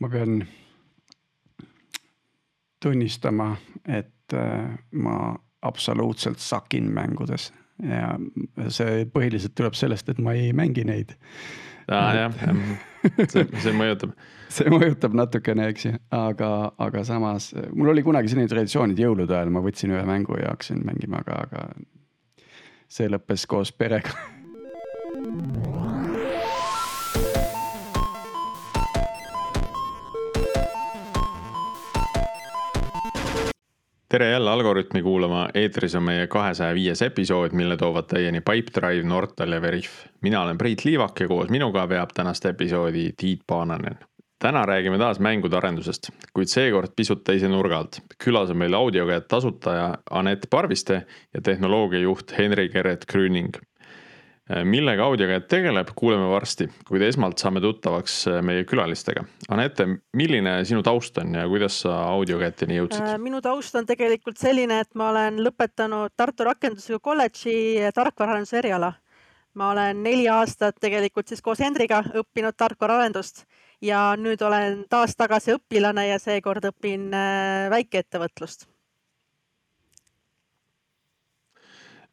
ma pean tunnistama, et äh, ma absoluutselt sakin mängudes ja see põhiliselt tuleb sellest, et ma ei mängi neid. jah, see, see mõjutab. see mõjutab natukene, eks ju, aga, aga samas mul oli kunagi selline traditsioon, et jõulude ajal ma võtsin ühe mängu ja hakkasin mängima, aga, aga see lõppes koos perega tere jälle Algorütmi kuulama, eetris on meie kahesaja viies episood, mille toovad teieni Pipedrive, Nortal ja Veriff. mina olen Priit Liivak ja koos minuga veab tänast episoodi Tiit Paananen. täna räägime taas mängude arendusest, kuid seekord pisut teise nurga alt. külas on meil audiokäed tasutaja Anett Parviste ja tehnoloogiajuht Henri Keret-Grüning Äh, millega audiokäed tegeleb, kuuleme varsti, kuid esmalt saame tuttavaks äh, meie külalistega. Anette, milline sinu taust on ja kuidas sa audiokäeteni jõudsid? Äh, minu taust on tegelikult selline, et ma olen lõpetanud Tartu Rakendusliku kolledži tarkvaraarenduse eriala. ma olen neli aastat tegelikult siis koos Hendriga õppinud tarkvaraarendust ja nüüd olen taas tagasi õpilane ja seekord õpin väikeettevõtlust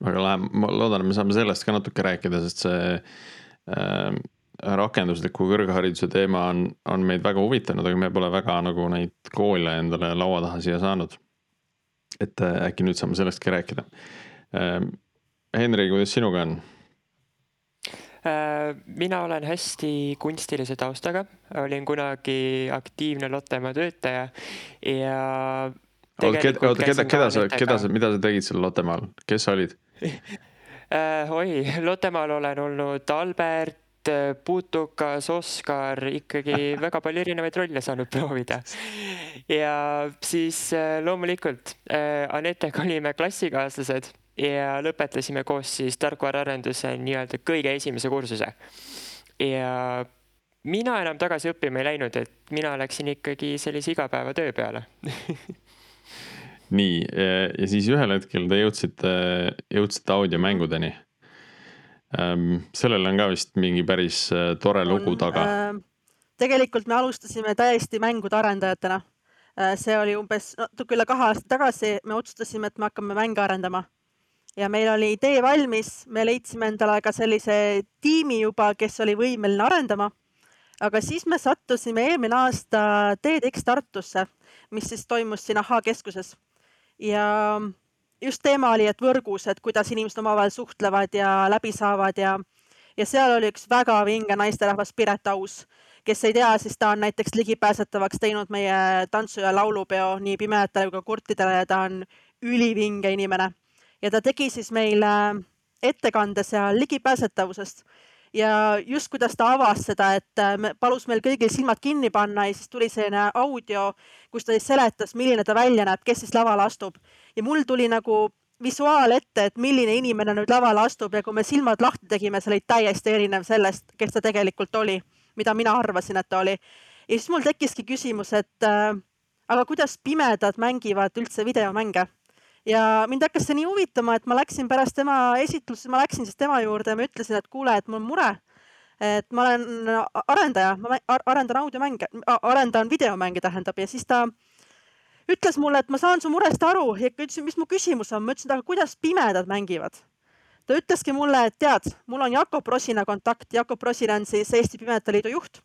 väga lahe, ma loodan, et me saame sellest ka natuke rääkida, sest see äh, rakendusliku kõrghariduse teema on, on meid väga huvitanud, aga me pole väga nagu neid koole endale laua taha siia saanud. et äh, äkki nüüd saame sellestki rääkida äh,. Henri, kuidas sinuga on? Äh, mina olen hästi kunstilise taustaga, olin kunagi aktiivne Lottemaa töötaja ja oota, keda, keda, sa, keda sa, mida sa tegid seal Lottemaal, kes sa olid oi, Lottemaal olen olnud Albert, Putukas, Oskar, ikkagi väga palju erinevaid rolle saanud proovida. ja siis äh, loomulikult äh, Anetega olime klassikaaslased ja lõpetasime koos siis tarkvaraarenduse nii-öelda kõige esimese kursuse. ja mina enam tagasi õppima ei läinud, et mina läksin ikkagi sellise igapäevatöö peale nii, ja siis ühel hetkel te jõudsite, jõudsite audiomängudeni. Ehm, sellel on ka vist mingi päris äh, tore on, lugu taga äh,. tegelikult me alustasime täiesti mängude arendajatena. Äh, see oli umbes natuke üle kahe aasta tagasi, me otsustasime, et me hakkame mänge arendama. ja meil oli idee valmis, me leidsime endale ka sellise tiimi juba, kes oli võimeline arendama. aga siis me sattusime eelmine aasta TEDx Tartusse, mis siis toimus siin Ahhaa keskuses ja just teema oli, et võrgus, et kuidas inimesed omavahel suhtlevad ja läbi saavad ja, ja seal oli üks väga vinge naisterahvas Piret Aus, kes ei tea, siis ta on näiteks ligipääsetavaks teinud meie tantsu- ja laulupeo nii pimedatele kui ka kurtidele ja ta on ülivinge inimene. ja ta tegi siis meile ettekande seal ligipääsetavusest ja just kuidas ta avas seda, et äh, palus meil kõigil silmad kinni panna ja siis tuli selline audio, kus ta siis seletas, milline ta välja näeb, kes siis lavale astub ja mul tuli nagu visuaal ette, et milline inimene nüüd lavale astub ja kui me silmad lahti tegime, see oli täiesti erinev sellest, kes ta tegelikult oli, mida mina arvasin, et ta oli. ja siis mul tekkiski küsimus, et äh, aga kuidas pimedad mängivad üldse videomänge ja mind hakkas see nii huvitama, et ma läksin pärast tema esitlust, ma läksin siis tema juurde ja ma ütlesin, et kuule, et mul on mure. et ma olen arendaja, ma arendan audiomänge, arendan videomänge, tähendab, ja siis ta ütles mulle, et ma saan su murest aru ja ütlesin, mis mu küsimus on, ma ütlesin, aga kuidas pimedad mängivad? ta ütleski mulle, et tead, mul on Jakob Rosina kontakt, Jakob Rosin on siis Eesti Pimedate Liidu juht.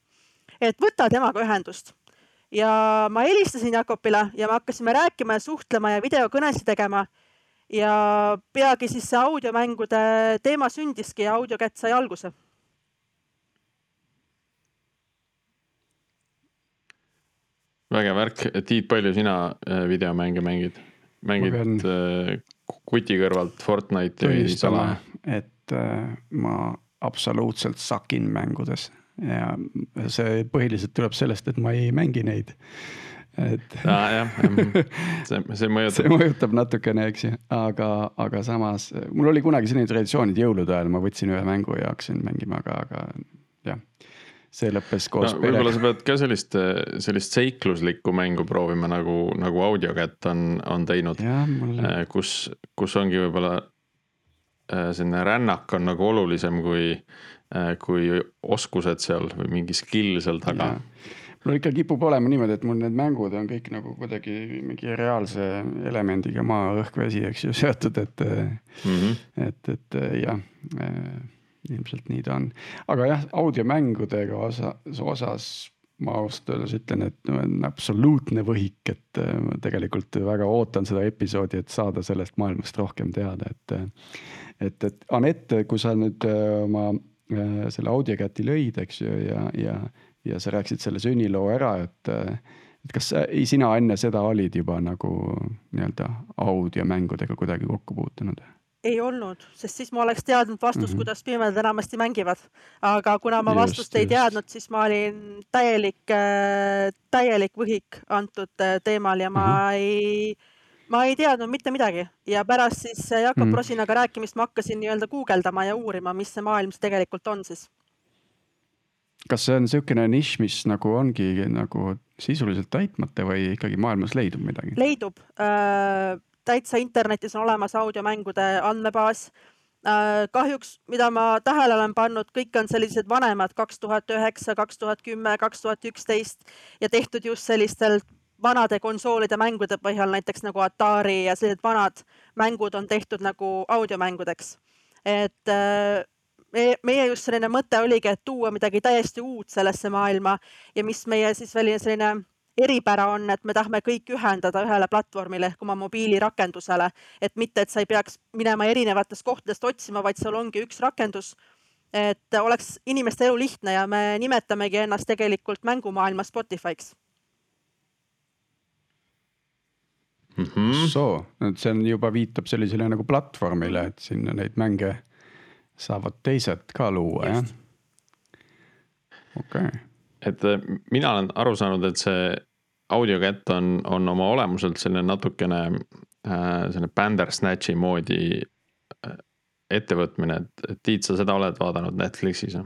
et võta temaga ühendust ja ma helistasin Jakobile ja me hakkasime rääkima ja suhtlema ja videokõnesid tegema. ja peagi siis see audiomängude teema sündiski ja audiokätt sai alguse. vägev värk, Tiit, palju sina äh, videomänge mängid? mängid pean... Äh, kuti kõrvalt Fortnite'i või sama? et äh, ma absoluutselt sakin mängudes ja see põhiliselt tuleb sellest, et ma ei mängi neid. et ah,. jah, see, see mõjutab. see mõjutab natukene, eks ju, aga, aga samas mul oli kunagi selline traditsioon, et jõulude ajal ma võtsin ühe mängu ja hakkasin mängima, aga, aga jah see lõppes koos no,. võib-olla sa pead ka sellist, sellist seikluslikku mängu proovima nagu, nagu audiokätt on, on teinud. Mulle... Äh, kus, kus ongi võib-olla äh, selline rännak on nagu olulisem kui, kui oskused seal või mingi skill seal taga. mul ikka kipub olema niimoodi, et mul need mängud on kõik nagu kuidagi mingi reaalse elemendiga maa, õhk, vesi, eks ju, seotud, et mm, -hmm. et, et jah äh, ilmselt nii ta on, aga jah, audiomängudega osa, osas ma ausalt öeldes ütlen, et on absoluutne võhik, et äh, ma tegelikult väga ootan seda episoodi, et saada sellest maailmast rohkem teada, et. et, et Anett, kui sa nüüd äh, oma selle audiokäti lõid, eks ju, ja, ja, ja sa rääkisid selle sünniloo ära, et. et kas ei, sina enne seda olid juba nagu nii-öelda audiomängudega kuidagi kokku puutunud? ei olnud, sest siis ma oleks teadnud vastust mm, -hmm. kuidas pimedad enamasti mängivad. aga kuna ma vastust just, ei just. teadnud, siis ma olin täielik, äh, täielik võhik antud äh, teemal ja ma mm -hmm. ei, ma ei teadnud mitte midagi ja pärast siis Jakob mm. Rosinaga rääkimist ma hakkasin nii-öelda guugeldama ja uurima, mis see maailm tegelikult on siis. kas see on niisugune nišš, mis nagu ongi nagu sisuliselt täitmata või ikkagi maailmas leidub midagi? leidub äh, täitsa internetis on olemas audiomängude andmebaas. Äh, kahjuks, mida ma tähele olen pannud, kõik on sellised vanemad, kaks tuhat üheksa, kaks tuhat kümme, kaks tuhat üksteist ja tehtud just sellistel vanade konsoolide mängude põhjal, näiteks nagu Atari ja sellised vanad mängud on tehtud nagu audiomängudeks. et äh, meie just selline mõte oligi, et tuua midagi täiesti uut sellesse maailma ja mis meie siis selline, selline eripära on, et me tahame kõik ühendada ühele platvormile ehk oma mobiilirakendusele, et mitte, et sa ei peaks minema erinevatest kohtadest otsima, vaid seal ongi üks rakendus. et oleks inimeste elu lihtne ja me nimetamegi ennast tegelikult mängumaailma Spotify'ks mm. -hmm. soo, et see on juba viitab sellisele nagu platvormile, et sinna neid mänge saavad teised ka luua, jah? okei okay et äh, mina olen aru saanud, et see audiokätt on, on oma olemuselt selline natukene äh, selline Bandersnatchi moodi äh, ettevõtmine, et, et Tiit, sa seda oled vaadanud Netflixis?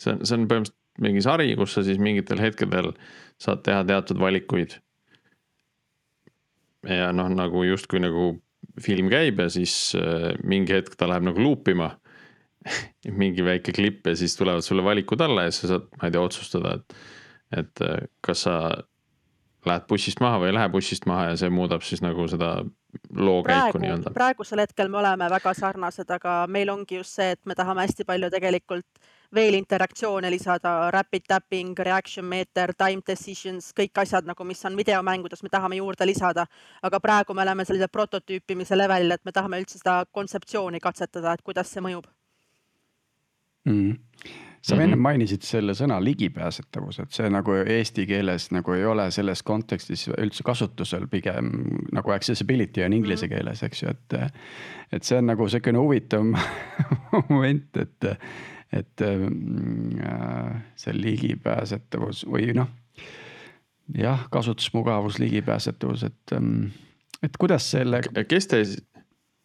see on, see on põhimõtteliselt mingi sari, kus sa siis mingitel hetkedel saad teha teatud valikuid. Ja noh, nagu justkui nagu film käib ja siis äh, mingi hetk ta läheb nagu luupima. Mingi väike klipp ja siis tulevad sulle valikud alla ja sa saad, ma ei tea, otsustada, et, et äh, kas sa lähed bussist maha või ei lähe bussist maha ja see muudab siis nagu seda loo käiku nii-öelda. praegusel hetkel me oleme väga sarnased, aga meil ongi just see, et me tahame hästi palju tegelikult veel interaktsioone lisada, rapid tapping, reaction meeter, time decisions, kõik asjad nagu, mis on videomängudes, me tahame juurde lisada. aga praegu me oleme sellise prototüüpimise levelil, et me tahame üldse seda kontseptsiooni katsetada, et kuidas see mõjub mm.. Sa mm -hmm. enne mainisid selle sõna ligipääsetavus, et see nagu eesti keeles nagu ei ole selles kontekstis üldse kasutusel, pigem nagu accessibility on inglise -hmm. keeles, eks ju, et. et see on nagu sihukene huvitav moment, et, et äh, see ligipääsetavus või noh. jah, kasutusmugavus, ligipääsetavus, et, et kuidas selle. kes te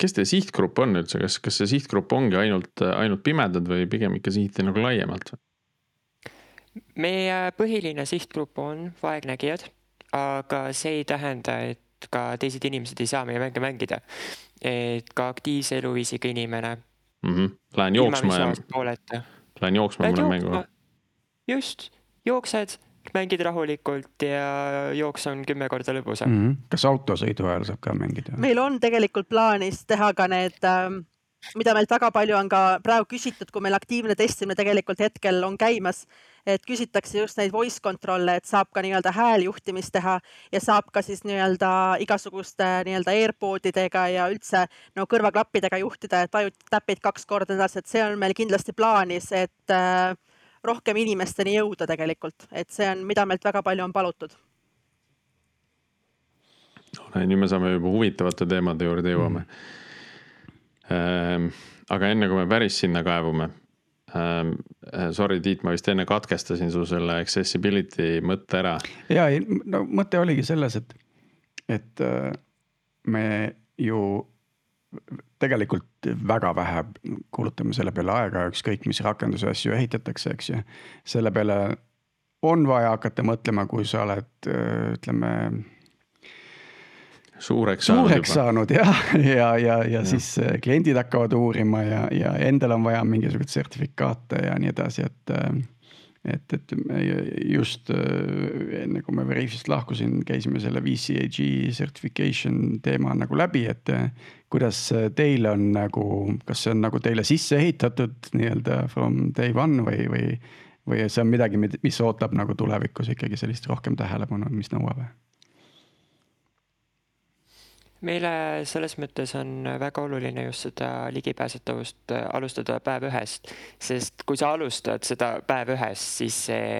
kes teie sihtgrupp on üldse, kas, kas see sihtgrupp ongi ainult, ainult pimedad või pigem ikka sihiti nagu laiemalt? meie põhiline sihtgrupp on vaegnägijad, aga see ei tähenda, et ka teised inimesed ei saa meie mänge mängida. et ka aktiivse eluviisiga inimene mm. -hmm. Lähen jooksma ja. Lähen jooksma mõne mängu. just, jooksed mängid rahulikult ja jooks on kümme korda lõbusam mm. -hmm. kas autosõidu ajal saab ka mängida? meil on tegelikult plaanis teha ka need äh, mida meilt väga palju on ka praegu küsitud, kui meil aktiivne testimine tegelikult hetkel on käimas, et küsitakse just neid voice control'e, et saab ka nii-öelda hääljuhtimist teha ja saab ka siis nii-öelda igasuguste nii-öelda AirPod idega ja üldse no kõrvaklappidega juhtida, et vajutad täpid kaks korda edasi, et see on meil kindlasti plaanis, et äh, rohkem inimesteni jõuda tegelikult, et see on, mida meilt väga palju on palutud. nüüd me saame juba huvitavate teemade juurde jõuame mm.. aga enne kui me päris sinna kaevume ähm,. Sorry, Tiit, ma vist enne katkestasin su selle accessibility mõtte ära. ja, no mõte oligi selles, et, et äh, me ju tegelikult väga vähe kulutame selle peale aega, ükskõik mis rakenduse asju ehitatakse, eks ju. selle peale on vaja hakata mõtlema, kui sa oled, ütleme. suureks saanud. suureks saanud jah, ja, ja, ja, ja, ja siis äh, kliendid hakkavad uurima ja, ja endal on vaja mingisuguseid sertifikaate ja nii edasi, et. Äh, et, et me just äh, enne kui me Veriffist lahkusin, käisime selle VCAG certification teema nagu läbi, et äh, kuidas teil on nagu, kas see on nagu teile sisse ehitatud nii-öelda from day one või, või, või see on midagi, mis ootab nagu tulevikus ikkagi sellist rohkem tähelepanu, mis nõuab? Meile selles mõttes on väga oluline just seda ligipääsetavust äh, alustada päev ühest, sest kui sa alustad seda päev ühest, siis see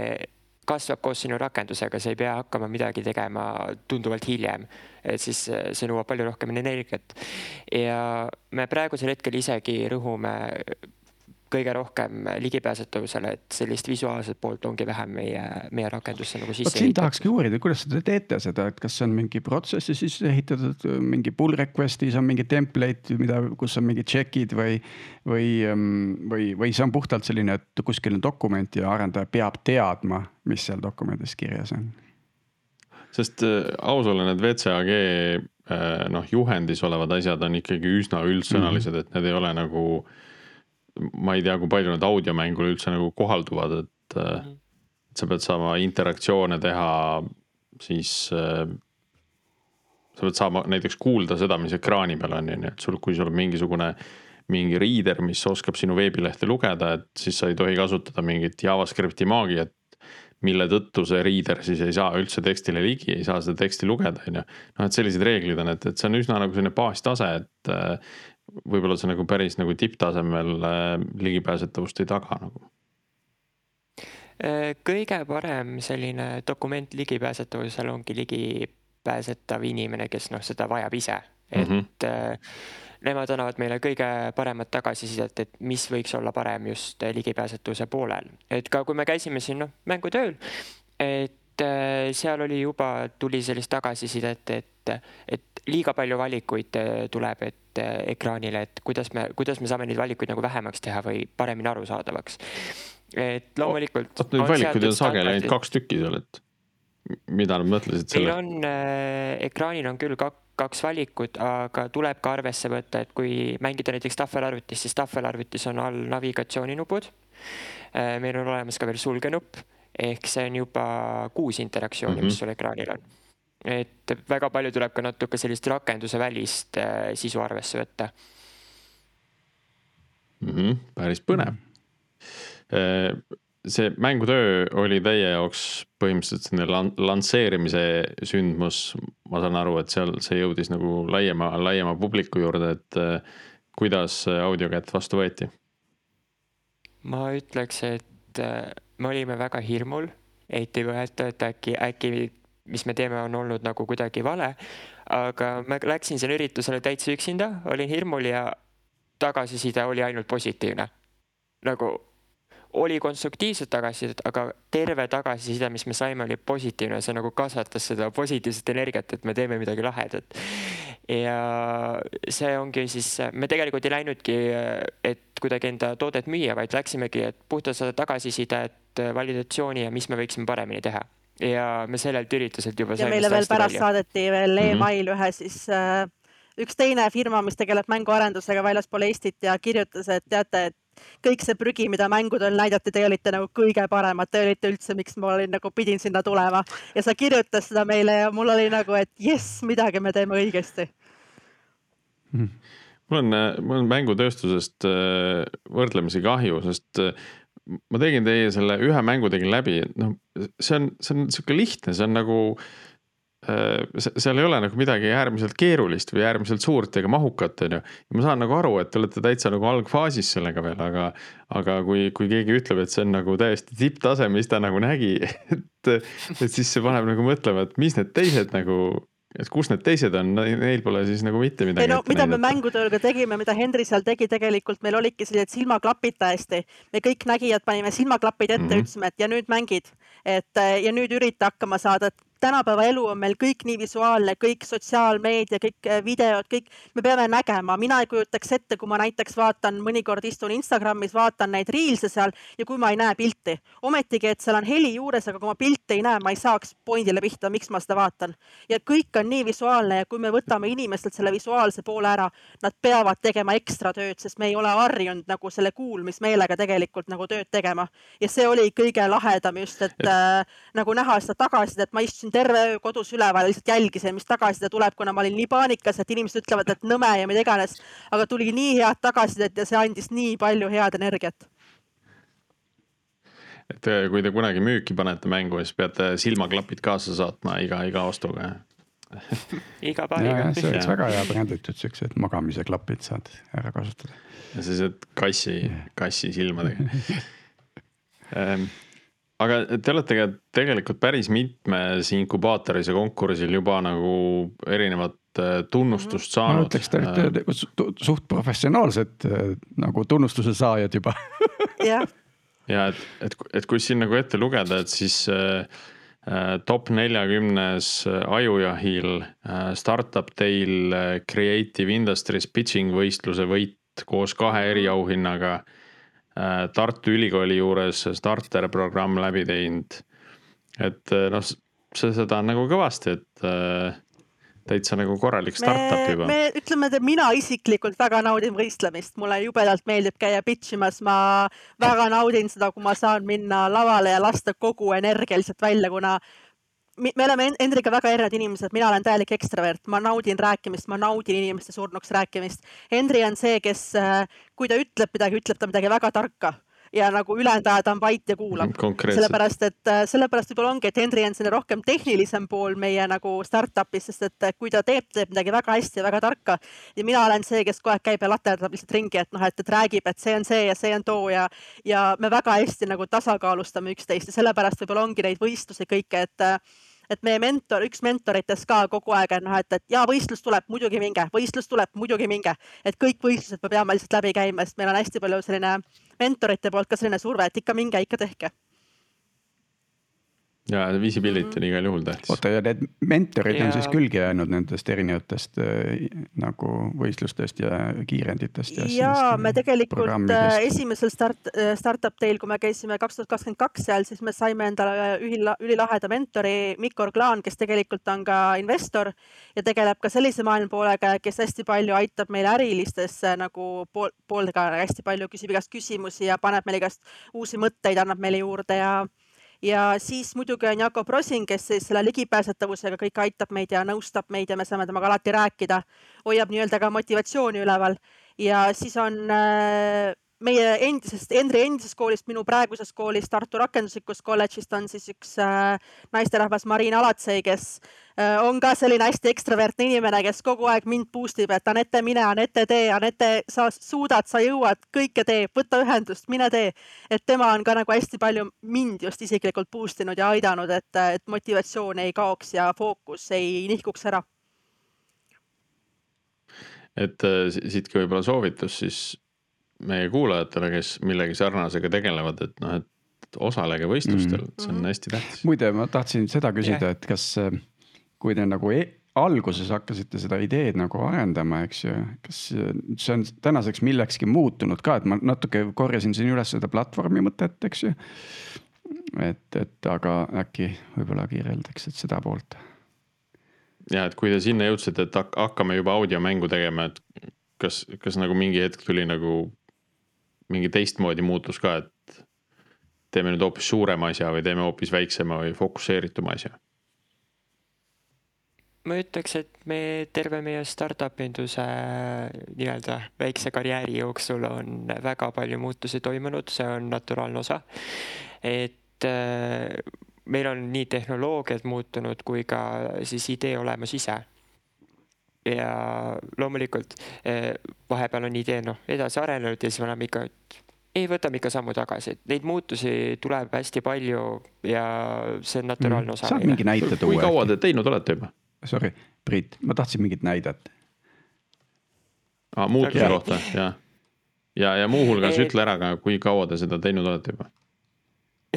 kasvab koos sinu rakendusega, sa ei pea hakkama midagi tegema tunduvalt hiljem. et siis äh, see nõuab palju rohkem energiat ja me praegusel hetkel isegi rõhume kõige rohkem ligipääsetavusele, et sellist visuaalset poolt ongi vähem meie, meie rakendusse nagu sisse. siin tahakski uurida, kuidas te teete seda, et kas see on mingi protsessi sisse ehitatud, mingi pull request'is on mingi template, mida, kus on mingid check'id või, või, ähm, või, või see on puhtalt selline, et kuskil on dokument ja arendaja peab teadma, mis seal dokumendis kirjas on? sest äh, aus olla, need WCAG äh, noh, juhendis olevad asjad on ikkagi üsna üldsõnalised mm, -hmm. et need ei ole nagu äh, ma ei tea, kui palju need audiomängule üldse nagu kohalduvad, et mm, -hmm. et sa pead saama interaktsioone teha, siis äh,. sa pead saama näiteks kuulda seda, mis ekraani peal on, on ju, et sul, kui sul on mingisugune mingi reader, mis oskab sinu veebilehte lugeda, et siis sa ei tohi kasutada mingit JavaScripti maagiat. mille tõttu see reader siis ei saa üldse tekstile ligi, ei saa seda teksti lugeda, on ju. noh, et sellised reeglid on, et, et see on üsna nagu selline baastase, et, võib-olla see nagu päris nagu tipptasemel äh, ligipääsetavust ei taga nagu. Äh, kõige parem selline dokument ligipääsetavusel ongi ligipääsetav inimene, kes noh, seda vajab ise, et mm -hmm. nemad annavad meile kõige paremat tagasisidet, et mis võiks olla parem just ligipääsetavuse poolel, et ka kui me käisime siin noh, mängutööl, et seal oli juba, tuli sellist tagasisidet, et, et liiga palju valikuid tuleb, et ette ekraanile, et kuidas me, kuidas me saame neid valikuid nagu vähemaks teha või paremini arusaadavaks. et loomulikult. neid valikuid on sageli ainult kaks tükki seal, et mida nad mõtlesid selle? Meil on äh,, ekraanil on küll kak, kaks valikut, aga tuleb ka arvesse võtta, et kui mängida näiteks tahvelarvutis, siis tahvelarvutis on all navigatsiooninupud äh,. meil on olemas ka veel sulgenupp ehk see on juba kuus interaktsiooni mm, -hmm. mis sul ekraanil on et väga palju tuleb ka natuke sellist rakenduse välist äh, sisu arvesse võtta mm. -hmm, päris põnev. -hmm. see mängutöö oli teie jaoks põhimõtteliselt selline lansseerimise sündmus, ma saan aru, et seal see jõudis nagu laiema, laiema publiku juurde, et äh, kuidas audiokätt vastu võeti? ma ütleks, et me olime väga hirmul, et ei võeta, et äkki, äkki mis me teeme, on olnud nagu kuidagi vale. aga ma läksin sellele üritusele täitsa üksinda, olin hirmul ja tagasiside oli ainult positiivne. nagu oli konstruktiivset tagasisidet, aga terve tagasiside, mis me saime, oli positiivne, see nagu kasvatas seda positiivset energiat, et me teeme midagi lahedat. ja see ongi siis, me tegelikult ei läinudki, et kuidagi enda toodet müüa, vaid läksimegi, et puhtalt saada tagasisidet, validatsiooni ja mis me võiksime paremini teha ja me sellelt ürituselt juba ja meile veel pärast palju. saadeti veel mm -hmm. email ühe siis äh, üks teine firma, mis tegeleb mänguarendusega väljaspool Eestit ja kirjutas, et teate, et kõik see prügi, mida mängudel näidati, te olite nagu kõige paremad, te olite üldse, miks ma olin nagu pidin sinna tulema ja sa kirjutas seda meile ja mul oli nagu, et jess, midagi me teeme õigesti mm. mul on, mul on mängutööstusest äh, võrdlemisi kahju, sest äh, ma tegin teie selle ühe mängu tegin läbi, noh, see on, see on sihuke lihtne, see on nagu äh,. seal ei ole nagu midagi äärmiselt keerulist või äärmiselt suurt ega mahukat, on ju. ma saan nagu aru, et te olete täitsa nagu algfaasis sellega veel, aga, aga kui, kui keegi ütleb, et see on nagu täiesti tipptase, mis ta nagu nägi, et, et siis see paneb nagu mõtlema, et mis need teised nagu et kus need teised on, neil pole siis nagu mitte midagi. ei no mida näidata. me mängutööl ka tegime, mida Henri seal tegi, tegelikult meil olidki sellised silmaklapid täiesti. me kõik nägijad panime silmaklapid ette mm, -hmm. ütlesime, et ja nüüd mängid, et ja nüüd ürita hakkama saada, et tänapäeva elu on meil kõik nii visuaalne, kõik sotsiaalmeedia, kõik äh, videod, kõik, me peame nägema, mina ei kujutaks ette, kui ma näiteks vaatan, mõnikord istun Instagramis, vaatan neid reels'e seal ja kui ma ei näe pilti. ometigi, et seal on heli juures, aga kui ma pilti ei näe, ma ei saaks pointile pihta, miks ma seda vaatan. ja kõik on nii visuaalne ja kui me võtame inimestelt selle visuaalse poole ära, nad peavad tegema ekstra tööd, sest me ei ole harjunud nagu selle kuulmismeelega tegelikult nagu tööd tegema. ja see oli kõige lahedam just, et äh, nagu näha seda tagasisidet, ma istusin terve öö kodus üleval, lihtsalt jälgisin, mis tagasiside tuleb, kuna ma olin nii paanikas, et inimesed ütlevad, et nõme ja mida iganes. aga tuli nii head tagasisidet ja see andis nii palju head energiat et äh, kui te kunagi müüki panete mängu, siis peate silmaklapid kaasa saatma iga, iga ostuga iga paariga. see oleks väga hea bränditud siuksed magamise klapid saad ära kasutada. sellised kassi, kassi silmadega ähm, aga te olete ka tegelikult päris mitmes inkubaatoris ja konkursil juba nagu erinevat äh, tunnustust ma saanud. ütleks, te olete su- suht professionaalsed äh, nagu tunnustuse saajad juba jah, ja et, et, et kui siin nagu ette lugeda, et siis äh, äh, top neljakümnes äh, Ajujahil äh, Startup äh, Creative Industries pitching võistluse võit koos kahe eriauhinnaga äh,. Tartu Ülikooli juures starter programm läbi teinud. et äh, noh, see, seda on nagu kõvasti, et äh, täitsa nagu korralik startup juba. me ütleme, et mina isiklikult väga naudin võistlemist, mulle jubedalt meeldib käia pitch imas, ma väga naudin seda, kui ma saan minna lavale ja lasta kogu energia lihtsalt välja, kuna me oleme En- Hendriga väga erinevad inimesed, mina olen täielik ekstravert, ma naudin rääkimist, ma naudin inimeste surnuks rääkimist. Hendri on see, kes, äh, kui ta ütleb midagi, ütleb ta midagi väga tarka ja nagu ülejäänud aja ta on vait ja kuulab. Sellepärast et äh, sellepärast võib-olla ongi, et Henri on selline rohkem tehnilisem pool meie nagu startup'is, sest et äh, kui ta teeb, teeb midagi väga hästi ja väga tarka ja mina olen see, kes kogu aeg käib ja laterdab lihtsalt ringi, et noh, et, et räägib, et see on see ja see on too ja ja me väga hästi nagu tasakaalustame üksteist ja sellepärast võib-olla ongi neid võistlusi kõike, et äh, et meie mentor, üks mentoritest ka kogu aeg on noh, et, et ja võistlus tuleb, muidugi minge, võistlus tuleb, muidugi minge, et kõik võistlused me peame lihtsalt läbi käima, sest meil on hästi palju selline mentorite poolt ka selline surve, et ikka minge, ikka tehke. Ja visibility on igal juhul tähtis. oota ja need mentorid on Ja- siis külge jäänud nendest erinevatest äh, nagu võistlustest ja kiirenditest ja. ja me tegelikult äh, esimesel start, startup teil, kui me käisime kaks tuhat kakskümmend kaks seal, siis me saime endale ühe ühila- ülilaheda mentori Mikko Orglaan, kes tegelikult on ka investor ja tegeleb ka sellise maailmapoolega, kes hästi palju aitab meil ärilistesse nagu pool, poolega hästi palju küsib igast küsimusi ja paneb meile igast uusi mõtteid, annab meile juurde ja ja siis muidugi on Jakob Rosin, kes siis selle ligipääsetavusega kõik aitab meid ja nõustab meid ja me saame temaga alati rääkida, hoiab nii-öelda ka motivatsiooni üleval. Ja siis on äh, meie endisest, Hendri endisest koolist, minu praegusest koolist, Tartu Rakenduslikust kolledžist on siis üks äh, naisterahvas Mariin Alatsei, kes äh, on ka selline hästi ekstravertne inimene, kes kogu aeg mind boost ib, et Anette, mine, Anette, tee, Anette, sa suudad, sa jõuad, kõike tee, võta ühendust, mine tee. et tema on ka nagu hästi palju mind just isiklikult boost inud ja aidanud, et, et motivatsioon ei kaoks ja fookus ei nihkuks ära. et äh, si- siitki võib-olla soovitus siis meie kuulajatele, kes millegi sarnasega tegelevad, et noh, et osalege võistlustel mm, -hmm. see on Mhm. hästi tähtis. muide, ma tahtsin seda küsida, et kas, äh, kui te nagu e alguses hakkasite seda ideed nagu arendama, eks ju, kas äh, see on tänaseks millekski muutunud ka, et ma natuke korjasin siin üles seda platvormi mõtet, eks ju. et, et aga äkki võib-olla kirjeldaksid seda poolt ja et kui te sinna jõudsite, et hak- hakkame juba audiomängu tegema, et kas, kas nagu mingi hetk tuli nagu mingi teistmoodi muutus ka, et teeme nüüd hoopis suurema asja või teeme hoopis väiksema või fokusseerituma asja? ma ütleks, et me terve meie startup induse nii-öelda väikse karjääri jooksul on väga palju muutusi toimunud, see on naturaalne osa. et äh, meil on nii tehnoloogiad muutunud kui ka siis idee olemus ise. Ja loomulikult äh, vahepeal on idee noh edasi arenenud ja siis me oleme ikka, et ei, võtame ikka sammu tagasi, et neid muutusi tuleb hästi palju ja see on naturaalne osa. saad mingi näite kui tuua? kaua te teinud olete juba? Sorry, Priit, ma tahtsin mingit näidet. aa, muutuse Okei. kohta, jah. ja, ja muuhulgas Et- ütle ära ka, kui kaua te seda teinud olete juba?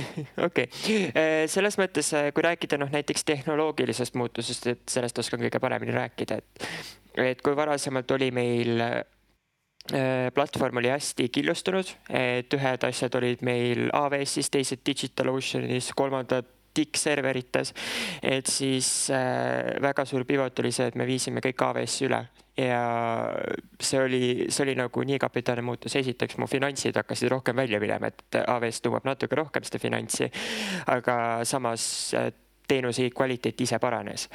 okei okay., selles mõttes, kui rääkida noh, näiteks tehnoloogilisest muutusest, et sellest oskan kõige paremini rääkida, et, et kui varasemalt oli meil platvorm oli hästi killustunud, et ühed asjad olid meil AWS-is, teised DigitalOceanis, kolmandad tikkserverites. et siis äh, väga suur pivot oli see, et me viisime kõik AWS-i üle ja see oli, see oli nagu nii kapitaalne muutus, esiteks mu finantsid hakkasid rohkem välja minema, et AWS nõuab natuke rohkem seda finantsi. aga samas äh, teenuse kvaliteet ise paranes.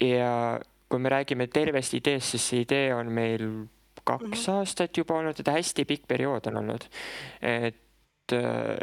ja kui me räägime tervest ideest, siis see idee on meil kaks mm -hmm. aastat juba olnud, et hästi pikk periood on olnud. et äh,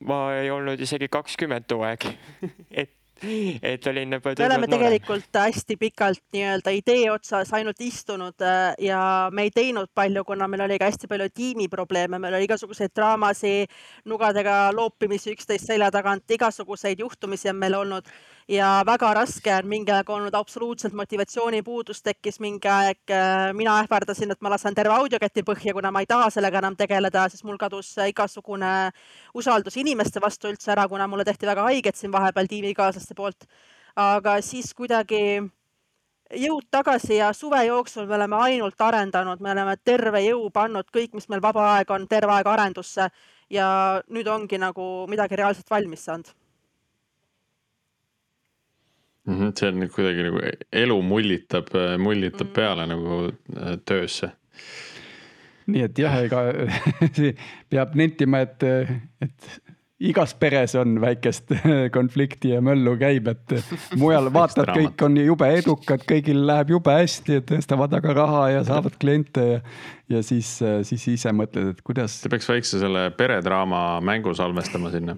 ma ei olnud isegi kakskümmend too aeg et et olin juba. me oleme tegelikult noore. hästi pikalt nii-öelda idee otsas ainult istunud äh, ja me ei teinud palju, kuna meil oli ka hästi palju tiimiprobleeme, meil oli igasuguseid draamasid, nugadega loopimisi üksteist selja tagant, igasuguseid juhtumisi on meil olnud ja väga raske on mingi aeg olnud absoluutselt motivatsioonipuudus tekkis mingi aeg. Mina ähvardasin, et ma lasen terve audioketi põhja, kuna ma ei taha sellega enam tegeleda, siis mul kadus igasugune usaldus inimeste vastu üldse ära, kuna mulle tehti väga haiget siin vahepeal tiimikaaslaste poolt. aga siis kuidagi jõud tagasi ja suve jooksul me oleme ainult arendanud, me oleme terve jõu pannud kõik, mis meil vaba aeg on, terve aeg arendusse ja nüüd ongi nagu midagi reaalselt valmis saanud mm. -hmm, see on kuidagi nagu elu mullitab, mullitab mm -hmm. peale nagu äh, töösse. nii et jah, ega peab nentima, et, et igas peres on väikest konflikti ja möllu käib, et mujal vaatad, kõik on jube edukad, kõigil läheb jube hästi, et tõstavad aga raha ja saavad kliente ja. ja siis, siis ise mõtled, et kuidas. sa peaks väikse selle peredraama mängu salvestama sinna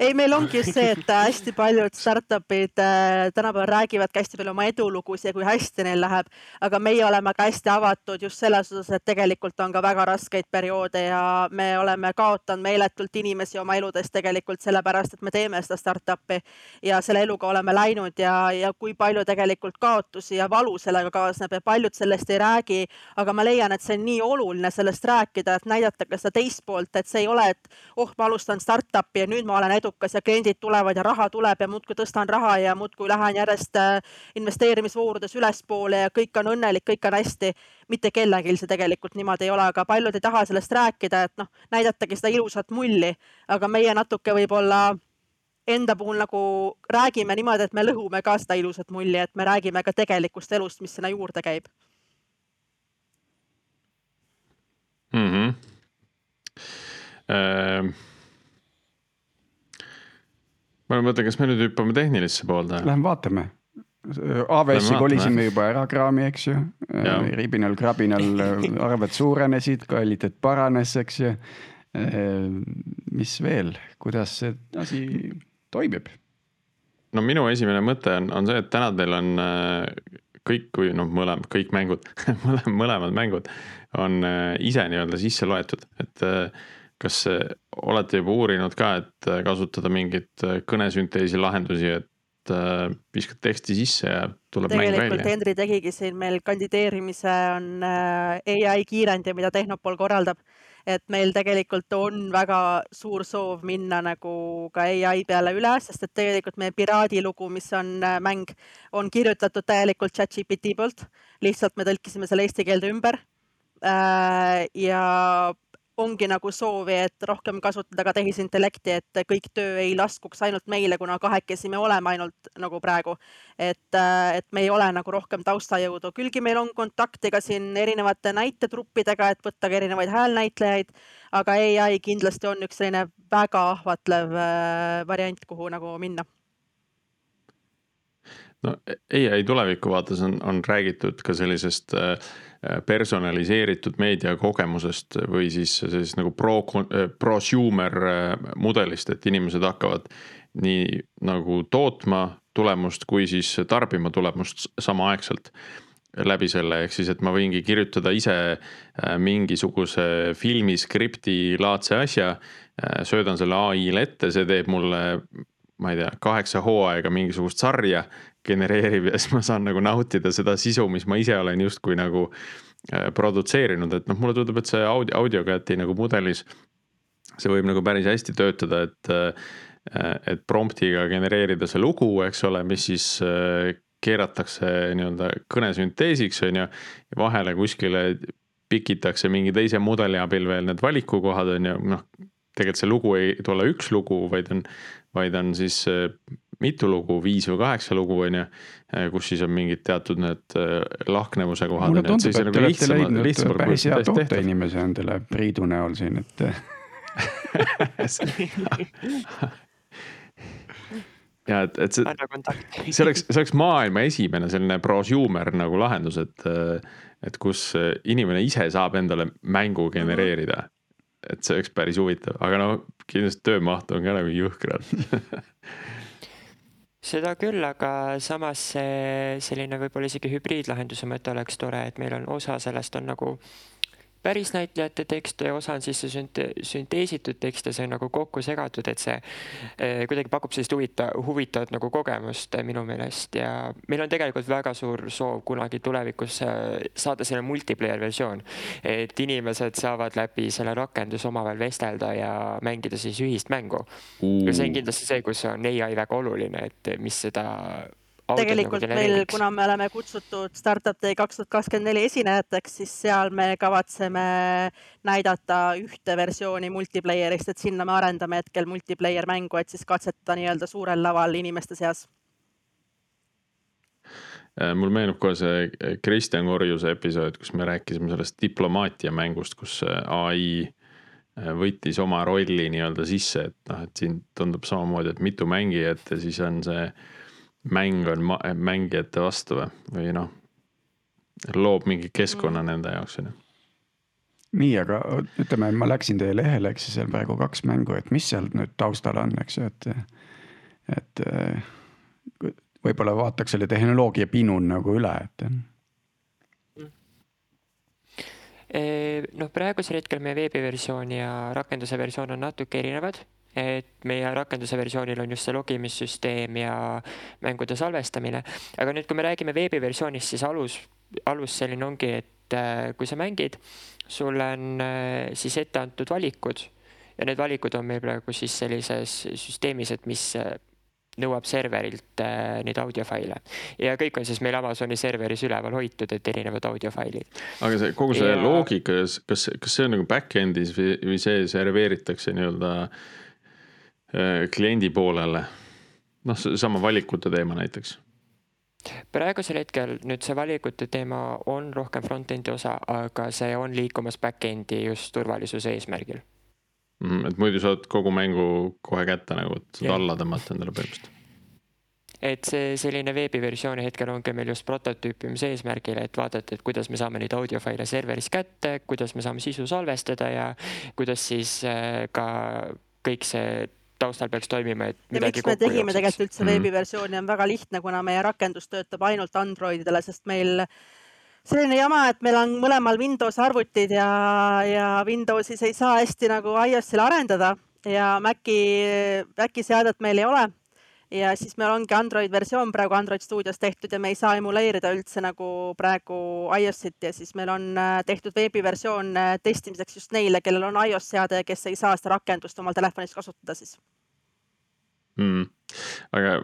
ei, meil ongi see, et hästi paljud startup'id äh, tänapäeval räägivadki hästi palju oma edulugusid ja kui hästi neil läheb, aga meie oleme ka hästi avatud just selles osas, et tegelikult on ka väga raskeid perioode ja me oleme kaotanud meeletult inimesi oma eludes tegelikult sellepärast, et me teeme seda startup'i ja selle eluga oleme läinud ja, ja kui palju tegelikult kaotusi ja valu sellega kaasneb ja paljud sellest ei räägi. aga ma leian, et see on nii oluline sellest rääkida, et näidata ka seda teist poolt, et see ei ole, et oh, ma alustan startup'i ja nüüd ma olen edukas edukas ja kliendid tulevad ja raha tuleb ja muudkui tõstan raha ja muudkui lähen järjest äh, investeerimisvoorudes ülespoole ja kõik on õnnelik, kõik on hästi. mitte kellelgi see tegelikult niimoodi ei ole, aga paljud ei taha sellest rääkida, et noh, näidatagi seda ilusat mulli, aga meie natuke võib-olla enda puhul nagu räägime niimoodi, et me lõhume ka seda ilusat mulli, et me räägime ka tegelikust elust, mis sinna juurde käib mm. -hmm. Uh ma mõtlen, kas me nüüd hüppame tehnilisse poolde? Lähme vaatame. AWS-i kolisime juba ära kraami, eks ju. ribinal, krabinal arved suurenesid, kvaliteet paranes, eks ju. mis veel, kuidas see asi toimib? no minu esimene mõte on, on see, et täna teil on kõik, kui noh, mõlemad, kõik mängud mõlemad mängud on ise nii-öelda sisse loetud, et kas olete juba uurinud ka, et äh, kasutada mingeid äh, kõnesünteesi lahendusi, et äh, viskad teksti sisse ja tuleb mäng välja? tegelikult Henri tegigi siin meil kandideerimise on ai kiirendi, mida Tehnopol korraldab. et meil tegelikult on väga suur soov minna nagu ka ai peale üle, sest et tegelikult meie Piraadilugu, mis on mäng, on kirjutatud täielikult chat-GPT poolt. lihtsalt me tõlkisime selle eesti keelde ümber ja ongi nagu soovi, et rohkem kasutada ka tehisintellekti, et kõik töö ei laskuks ainult meile, kuna kahekesi me oleme ainult nagu praegu. et, et me ei ole nagu rohkem taustajõudu, küllgi meil on kontakti ka siin erinevate näitetruppidega, et võtta ka erinevaid häälnäitlejaid, aga ai kindlasti on üks selline väga ahvatlev äh, variant, kuhu nagu minna no ai tuleviku vaates on, on räägitud ka sellisest äh, personaliseeritud meediakogemusest või siis sellisest nagu pro, prosumer äh, mudelist, et inimesed hakkavad nii nagu tootma tulemust kui siis tarbima tulemust samaaegselt läbi selle, ehk siis, et ma võingi kirjutada ise äh, mingisuguse filmi skripti laadse asja. söödan selle ai-le ette, see teeb mulle, ma ei tea, kaheksa hooaega mingisugust sarja genereerib ja siis ma saan nagu nautida seda sisu, mis ma ise olen justkui nagu äh, produtseerinud, et noh, mulle tundub, et see audio, audiokati nagu mudelis see võib nagu päris hästi töötada, et, et promptiga genereerida see lugu, eks ole, mis siis keeratakse nii-öelda kõnesünteesiks, on ju. ja vahele kuskile pikitakse mingi teise mudeli abil veel need valikukohad, on ju, noh. tegelikult see lugu ei tule üks lugu, vaid on, vaid on siis mitu lugu, viis või kaheksa lugu, on ju. kus siis on mingid teatud need lahknevuse kohad. mulle tundub, et nagu te olete leidnud päris hea tooteinimese endale Priidu näol siin, et ja et, et see, see oleks, see oleks maailma esimene selline prosumer nagu lahendus, et, et kus inimene ise saab endale mängu genereerida. Et see oleks päris huvitav, aga no kindlasti töömaht on ka nagu jõhkralt seda küll, aga samas see selline võib-olla isegi hübriidlahenduse mõte oleks tore, et meil on osa sellest on nagu päris näitlejate tekste ja osa on siis see sünte-, sünteesitud tekst ja see on nagu kokku segatud, et see eh, kuidagi pakub sellist huvitav, huvitavat nagu kogemust eh, minu meelest ja meil on tegelikult väga suur soov kunagi tulevikus eh, saada selle multiplayer versioon. et inimesed saavad läbi selle rakenduse omavahel vestelda ja mängida siis ühist mängu mm.. ja see on kindlasti see, kus on ai väga oluline, et mis seda tegelikult nagu meil, kuna me oleme kutsutud Startup Day kaks tuhat kakskümmend neli esinejateks, siis seal me kavatseme näidata ühte versiooni multiplayer'ist, et sinna me arendame hetkel multiplayer mängu, et siis katsetada nii-öelda suurel laval inimeste seas. Äh, mul meenub kohe see äh, Kristjan Korjuse episood, kus me rääkisime sellest diplomaatia mängust, kus äh, ai võttis oma rolli nii-öelda sisse, et noh, et siin tundub samamoodi, et mitu mängijat ja siis on see mäng on mängijate vastu või, või noh, loob mingi keskkonna mm. nende jaoks, on ju nii, aga ütleme, ma läksin teie lehele, eks ju, seal praegu kaks mängu, et mis seal nüüd taustal on, eks ju, et, et võib-olla vaataks selle tehnoloogia pinun nagu üle, et. noh, praegusel hetkel meie veebiversioon ja rakenduse versioon on natuke erinevad et meie rakenduse versioonil on just see logimissüsteem ja mängude salvestamine. aga nüüd, kui me räägime veebiversioonist, siis alus, alus selline ongi, et äh, kui sa mängid, sulle on äh, siis ette antud valikud ja need valikud on meil praegu siis sellises süsteemis, et mis äh, nõuab serverilt äh, neid audiofaile ja kõik on siis meil Amazoni serveris üleval hoitud, et erinevad audiofailid. aga see kogu see ja... loogika, kas, kas see on nagu back-end'is või, või see serveeritakse nii-öelda Äh, kliendi poolele. noh, seesama valikute teema näiteks. praegusel hetkel nüüd see valikute teema on rohkem front-end'i osa, aga see on liikumas back-end'i just turvalisuse eesmärgil mm,. et muidu saad kogu mängu kohe kätte nagu, et saad alla tõmmata endale põhimõtteliselt et see selline veebiversiooni hetkel ongi meil just prototüüpimise eesmärgil, et vaadata, et kuidas me saame neid audiofaile serveris kätte, kuidas me saame sisu salvestada ja kuidas siis äh, ka kõik see taustal peaks toimima, et midagi kokku jookseks. tegime tegelikult üldse mm. veebiversiooni on väga lihtne, kuna meie rakendus töötab ainult Androididele, sest meil selline jama, et meil on mõlemal Windows arvutid ja, ja Windowsis ei saa hästi nagu iOS-il arendada ja Maci, Maci seadet meil ei ole. Ja siis meil ongi Android versioon praegu Android stuudios tehtud ja me ei saa emuleerida üldse nagu praegu iOS-it ja siis meil on äh, tehtud veebiversioon äh, testimiseks just neile, kellel on iOS seade ja kes ei saa seda rakendust omal telefonis kasutada siis mm.. aga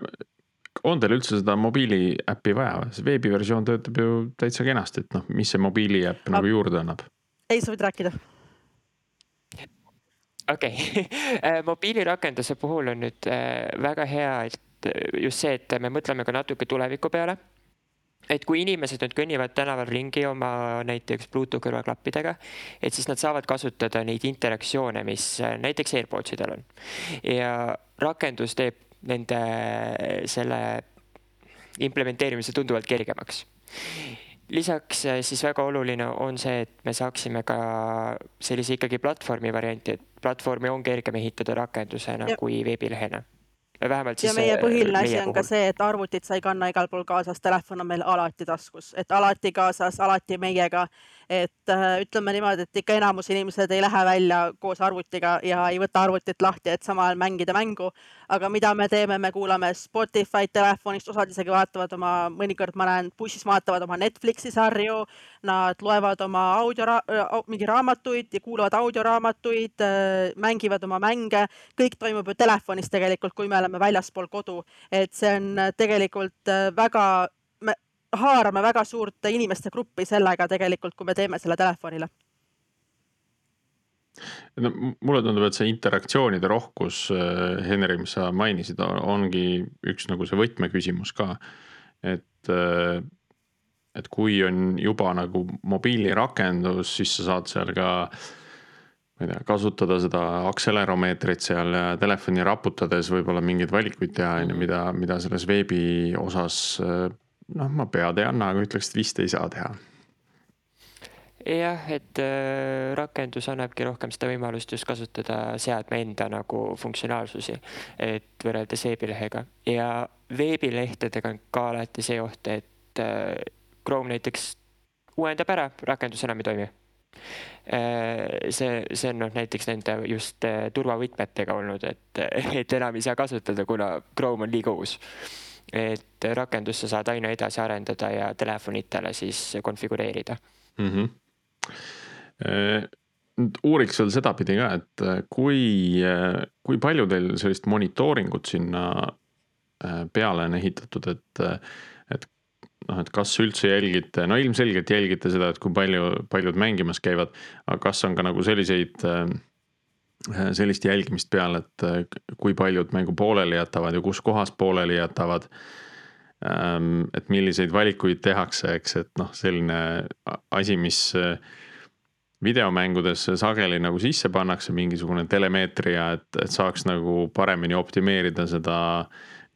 on teil üldse seda mobiiliäppi vaja, see veebiversioon töötab ju täitsa kenasti, et noh, mis see mobiiliäpp nagu juurde annab? ei soovid rääkida? Okei okay. Äh, mobiilirakenduse puhul on nüüd äh, väga hea, et äh, just see, et me mõtleme ka natuke tuleviku peale et kui inimesed nüüd kõnnivad tänaval ringi oma näiteks Bluetooth kõrvaklappidega, et siis nad saavad kasutada neid interaktsioone, mis näiteks AirPods idel on. ja rakendus teeb nende selle implementeerimise tunduvalt kergemaks. lisaks siis väga oluline on see, et me saaksime ka sellise ikkagi platvormi varianti, et platvormi on kergem ehitada rakendusena ja. kui veebilehena vähemalt ja siis meie äh, põhiline asi meie on ka puhul. see, et arvutit sa ei kanna igal pool kaasas, telefon on meil alati taskus, et alati kaasas, alati meiega. et äh, ütleme niimoodi, et ikka enamus inimesed ei lähe välja koos arvutiga ja ei võta arvutit lahti, et samal ajal mängida mängu. aga mida me teeme, me kuulame Spotify'd telefonist, osad isegi vaatavad oma, mõnikord ma näen bussis vaatavad oma Netflixi sarju. Nad loevad oma audio, mingi raamatuid ja kuulavad audioraamatuid, mängivad oma mänge, kõik toimub ju telefonis tegelikult, kui me oleme väljaspool kodu, et see on tegelikult väga, me haarame väga suurt inimeste gruppi sellega tegelikult, kui me teeme selle telefonile no mulle tundub, et see interaktsioonide rohkus, Henri, mis sa mainisid, ongi üks nagu see võtmeküsimus ka. et, et kui on juba nagu mobiilirakendus, siis sa saad seal ka ma ei tea, kasutada seda akseleromeetrit seal ja telefoni raputades võib-olla mingeid valikuid teha, on ju, mida, mida selles veebi osas. noh, ma pead ei anna, aga ütleks, et vist ei saa teha. Jah, et äh, rakendus annabki rohkem seda võimalust just kasutada seadme enda nagu funktsionaalsusi, et võrreldes veebilehega. Ja veebilehtedega on ka alati see oht, et äh, Chrome näiteks uuendab ära, rakendus enam ei toimi see, see on noh, näiteks nende just äh, turvavõtmetega olnud, et, et enam ei saa kasutada, kuna Chrome on liiga uus. et rakendust sa saad aina edasi arendada ja telefonitele siis konfigureerida mm. -hmm uuriks veel sedapidi ka, et äh, kui, äh, kui palju teil sellist monitooringut sinna äh, peale on ehitatud, et noh, et kas üldse jälgite, no ilmselgelt jälgite seda, et kui palju, paljud mängimas käivad, aga kas on ka nagu selliseid, sellist jälgimist peal, et kui paljud mängu pooleli jätavad ja kus kohas pooleli jätavad? Ähm, et milliseid valikuid tehakse, eks, et noh, selline asi, mis videomängudes sageli nagu sisse pannakse mingisugune telemeetria, et, et saaks nagu paremini optimeerida seda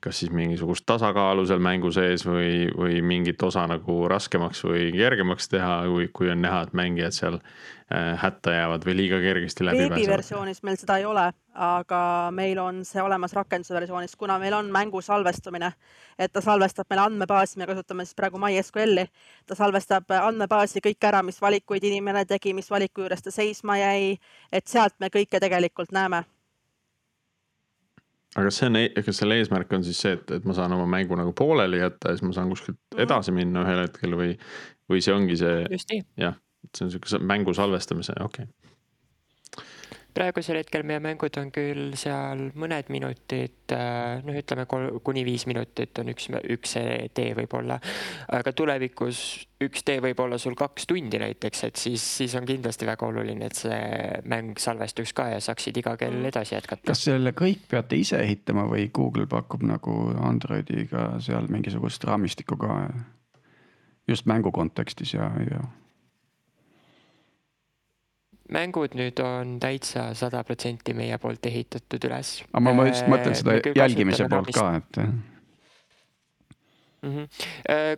kas siis mingisugust tasakaalu seal mängu sees või, või mingit osa nagu raskemaks või kergemaks teha, kui, kui on näha, et mängijad seal äh, hätta jäävad või liiga kergesti läbi pääsevad. veebiversioonis meil seda ei ole, aga meil on see olemas rakenduse versioonis, kuna meil on mängu salvestumine, et ta salvestab meile andmebaasi, me kasutame siis praegu MySQL-i, ta salvestab andmebaasi kõik ära, mis valikuid inimene tegi, mis valiku juures ta seisma jäi, et sealt me kõike tegelikult näeme aga see on, e-, kas selle eesmärk on siis see, et, et ma saan oma mängu nagu pooleli jätta ja siis ma saan kuskilt mhm. edasi minna ühel hetkel või, või see ongi see. jah, et see on sihuke mängu salvestamise, okei okay praegusel hetkel meie mängud on küll seal mõned minutid, äh, noh, ütleme kuni viis minutit on üks, üks tee võib-olla. aga tulevikus üks tee võib olla sul kaks tundi näiteks, et siis, siis on kindlasti väga oluline, et see mäng salvestuks ka ja saaksid iga kell mm. edasi jätkata. kas selle kõik peate ise ehitama või Google pakub nagu Androidiga seal mingisugust raamistikku ka? just mängu kontekstis ja, ja mängud nüüd on täitsa sada protsenti meie poolt ehitatud üles. aga ma just mõtlen seda jälgimise poolt ka, et. Mm -hmm.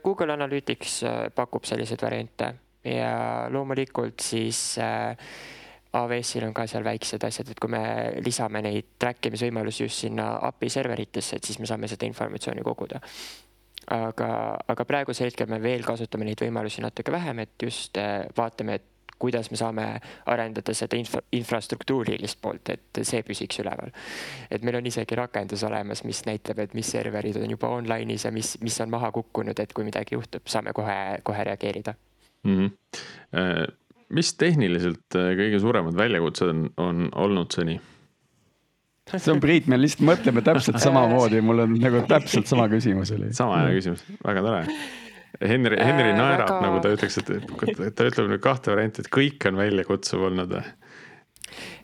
Google Analytics äh, pakub selliseid variante ja loomulikult siis äh, AWS-il on ka seal väiksed asjad, et kui me lisame neid track imisvõimalusi just sinna API serveritesse, et siis me saame seda informatsiooni koguda. aga, aga praegusel hetkel me veel kasutame neid võimalusi natuke vähem, et just vaatame, et kuidas me saame arendada seda infra, infrastruktuurilist poolt, et see püsiks üleval. et meil on isegi rakendus olemas, mis näitab, et mis serverid on juba online'is ja mis, mis on maha kukkunud, et kui midagi juhtub, saame kohe, kohe reageerida mm. -hmm. mis tehniliselt äh, kõige suuremad väljakutsed on, on olnud seni? see on Priit, me lihtsalt mõtleme täpselt samamoodi, mul on nagu täpselt sama küsimus oli. sama hea küsimus, väga tore Henri, Henri äh, naerab väga..., nagu ta ütleks, et ta ütleb nüüd kahte varianti, et kõik on väljakutsuv olnud või?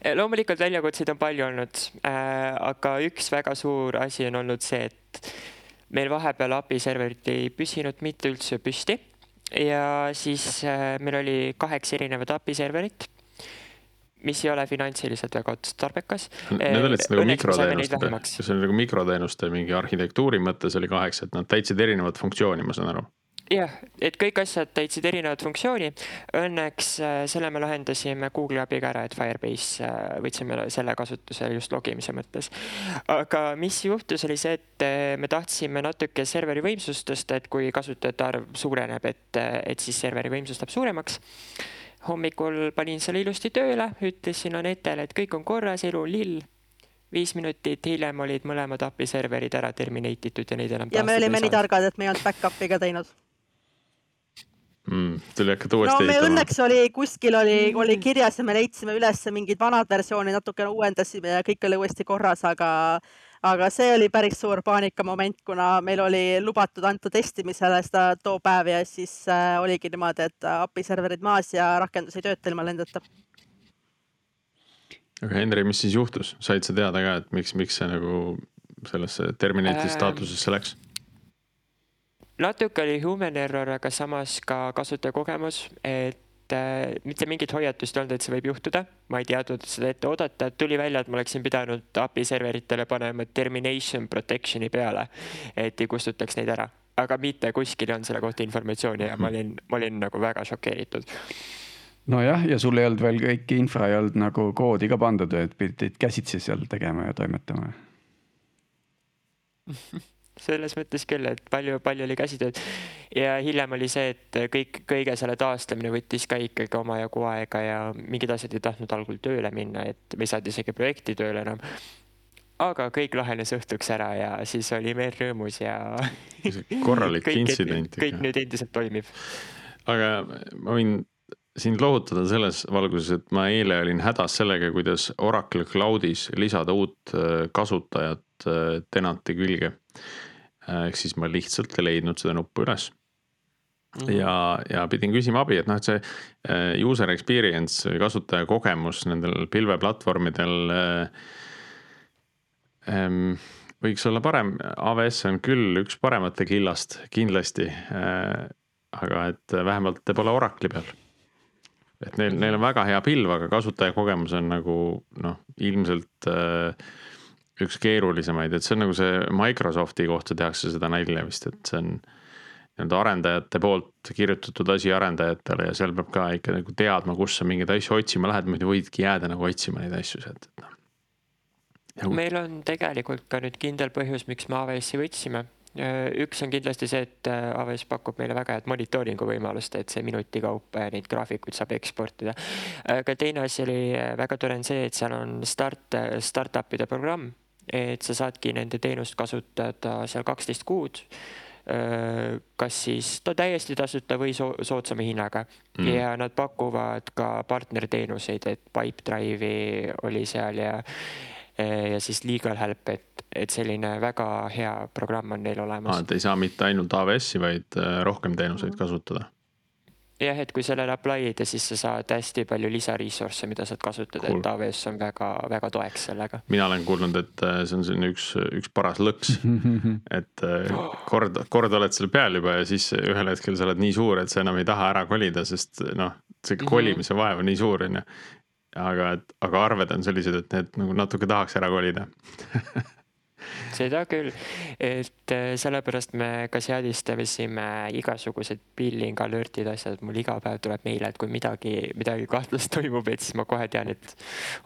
Äh, loomulikult väljakutseid on palju olnud äh,, aga üks väga suur asi on olnud see, et meil vahepeal API serverid ei püsinud mitte üldse püsti ja siis äh, meil oli kaheksa erinevat API serverit mis ei ole finantsiliselt väga otstarbekas. Need olid siis nagu mikroteenuste, see oli nagu mikroteenuste mingi arhitektuuri mõttes oli kaheksa, et nad täitsid erinevat funktsiooni, ma saan aru jah, et kõik asjad täitsid erinevat funktsiooni. Õnneks äh, selle me lahendasime Google'i abiga ära, et Firebase äh, võtsime selle kasutusele just logimise mõttes. aga mis juhtus, oli see, et äh, me tahtsime natuke serveri võimsust tõsta, et kui kasutajate arv suureneb, et, et siis serveri võimsus läheb suuremaks hommikul panin selle ilusti tööle, ütlesin Anetele, et kõik on korras, elu on lill viis minutit hiljem olid mõlemad API serverid ära terminate itud ja neid enam. ja me olime nii targad, et me ei olnud back-up'i ka teinud mm,. tuli hakata uuesti no, ehitama. õnneks oli kuskil oli, oli kirjas ja me leidsime üles mingid vanad versioonid, natukene uuendasime ja kõik oli uuesti korras, aga aga see oli päris suur paanikamoment, kuna meil oli lubatud anda testimisele seda too päev ja siis äh, oligi niimoodi, et API serverid maas ja rakendus ei tööta ilma lendeta. aga Henri, mis siis juhtus, said sa teada ka, et miks, miks see nagu sellesse terminate'i ähm, staatusesse läks? Natuke oli human error, aga samas ka kasutajakogemus, et äh, mitte mingit hoiatust ei olnud, et see võib juhtuda. ma ei teadnud seda ette oodata, tuli välja, et ma oleksin pidanud API serveritele panema termination protection'i peale, et ei kustutaks neid ära. aga mitte kuskil ei olnud selle kohta informatsiooni ja ma olin, ma olin nagu väga šokeeritud nojah, ja sul ei olnud veel kõik infra ei olnud nagu koodi ka pandud, et pidid käsitsi seal tegema ja toimetama selles mõttes küll, et palju, palju oli käsitööd. ja hiljem oli see, et kõik, kõige selle taastamine võttis ka ikkagi omajagu aega ja mingid asjad ei tahtnud algul tööle minna, et me ei saanud isegi projekti tööle enam. aga kõik lahenes õhtuks ära ja siis oli meel rõõmus ja korralik kõik, intsident. kõik nüüd endiselt toimib. aga ma võin sind lohutada selles valguses, et ma eile olin hädas sellega, kuidas Oracle Cloudis lisada uut äh, kasutajat äh, tenanti külge ehk siis ma lihtsalt ei leidnud seda nuppu üles mm. -hmm. ja, ja pidin küsima abi, et noh, et see äh, user experience, kasutaja kogemus nendel pilveplatvormidel äh,. Ähm, võiks olla parem, AWS on küll üks paremate killast kindlasti äh,. aga et vähemalt te pole Oracle'i peal. et neil, neil on väga hea pilv, aga kasutajakogemus on nagu noh, ilmselt äh, üks keerulisemaid, et see on nagu see Microsofti kohta tehakse seda nalja vist, et see on nii-öelda arendajate poolt kirjutatud asi arendajatele ja seal peab ka ikka nagu teadma, kus sa mingeid asju otsima lähed, muidu võidki jääda nagu otsima neid asju sealt, et noh. meil on tegelikult ka nüüd kindel põhjus, miks me AWS-i võtsime. üks on kindlasti see, et AWS pakub meile väga head monitooringu võimalust, et see minuti kaupa ja neid graafikuid saab eksportida. aga teine asi oli väga tore on see, et seal on start, startup'ide programm et sa saadki nende teenust kasutada seal kaksteist kuud. kas siis ta täiesti tasuta või so soodsama hinnaga mm. ja nad pakuvad ka partnerteenuseid, et Pipedrive'i oli seal ja ja siis Legal Help, et, et selline väga hea programm on neil olemas. et ei saa mitte ainult AWS-i, vaid rohkem teenuseid mm. kasutada jah, et kui sellele apply ida, siis sa saad hästi palju lisaresource'e, mida saad kasutada cool., et AWS on väga-väga toeks sellega. mina olen kuulnud, et äh, see on selline üks, üks paras lõks et äh, kord, kord oled seal peal juba ja siis ühel hetkel sa oled nii suur, et sa enam ei taha ära kolida, sest noh, see mhm. kolimise vaev on nii suur, on ju. aga, et, aga arved on sellised, et need nagu natuke tahaks ära kolida seda küll, et äh, sellepärast me ka seadistasime igasugused billing alert'id, asjad, mul iga päev tuleb meile, et kui midagi, midagi kahtlast toimub, et siis ma kohe tean, et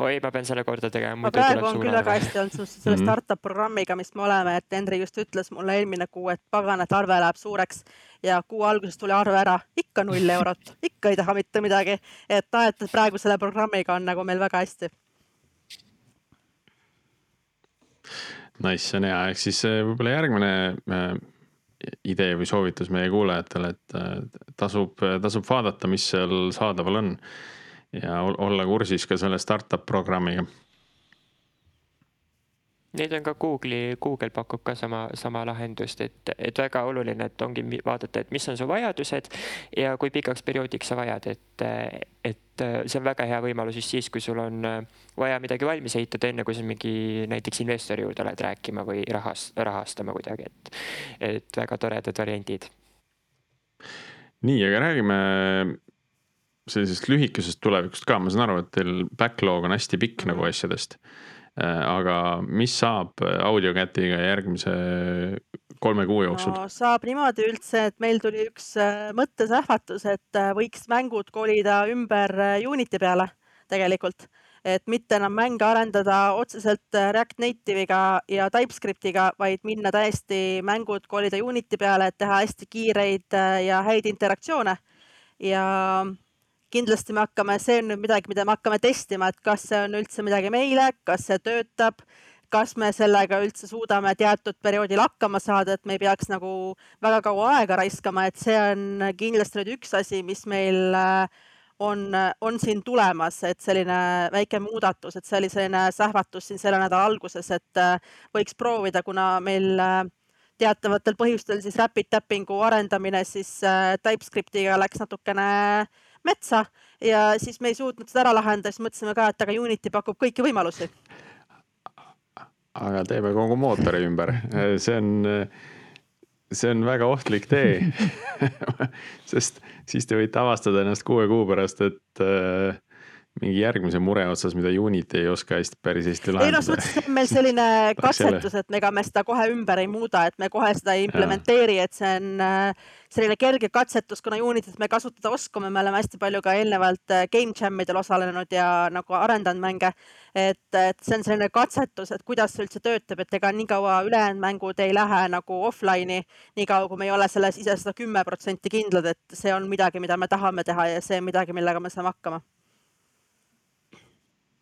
oi, ma pean selle korda tegema. praegu on küll väga hästi olnud selle mhm. startup programmiga, mis me oleme, et Henri just ütles mulle eelmine kuu, et pagan, et arve läheb suureks ja kuu alguses tuli arve ära, ikka null eurot, ikka ei taha mitte midagi. et et praegu selle programmiga on nagu meil väga hästi Nice, see on hea, ehk siis äh, võib-olla järgmine äh, idee või soovitus meie kuulajatele, et äh, tasub, tasub vaadata, mis seal saadaval on. ja olla kursis ka selle startup programmiga Neid on ka Google'i, Google pakub ka sama, sama lahendust, et, et väga oluline, et ongi vaadata, et mis on su vajadused ja kui pikaks perioodiks sa vajad, et, et see on väga hea võimalus just siis, kui sul on vaja midagi valmis ehitada, enne kui sa mingi näiteks investori juurde lähed rääkima või rahas, rahastama kuidagi, et, et väga toredad variandid. nii, aga räägime sellisest lühikesest tulevikust ka, ma saan aru, et teil backlog on hästi pikk nagu asjadest Äh, aga mis saab AudioCatiga järgmise kolme kuu jooksul? no saab niimoodi üldse, et meil tuli üks äh, mõttesähvatus, et äh, võiks mängud kolida ümber Unity peale tegelikult, et mitte enam mänge arendada otseselt React Native'iga ja TypeScriptiga, vaid minna täiesti mängud kolida Unity peale, et teha hästi kiireid ja häid interaktsioone. ja kindlasti me hakkame, see on nüüd midagi, mida me hakkame testima, et kas see on üldse midagi meile, kas see töötab, kas me sellega üldse suudame teatud perioodil hakkama saada, et me ei peaks nagu väga kaua aega raiskama, et see on kindlasti nüüd üks asi, mis meil äh, on, on siin tulemas, et selline väike muudatus, et see oli selline sähvatus siin selle nädala alguses, et äh, võiks proovida, kuna meil äh, teatavatel põhjustel siis Rapid Tappingu arendamine siis TypeScriptiga läks natukene äh, metsa ja siis me ei suutnud seda ära lahendada, siis mõtlesime ka, et aga Unity pakub kõiki võimalusi. aga teeme kogu mootori ümber, see on, see on väga ohtlik tee sest siis te võite avastada ennast kuue kuu pärast, et äh, mingi järgmise mure otsas, mida Unity ei oska hästi, päris hästi lahendada. ei noh, selles mõttes on meil selline katsetus, et ega me seda kohe ümber ei muuda, et me kohe seda ei implementeeri, et see on äh, selline kerge katsetus, kuna Unityt me kasutada oskame, me oleme hästi palju ka eelnevalt äh, game jam idel osalenud ja nagu arendanud mänge. et, et see on selline katsetus, et kuidas see üldse töötab, et ega nii kaua ülejäänud mängud ei lähe nagu offline'i, nii kaua kui me ei ole selles ise sada kümme protsenti kindlad, et see on midagi, mida me tahame teha ja see on midagi, millega me saame hakkama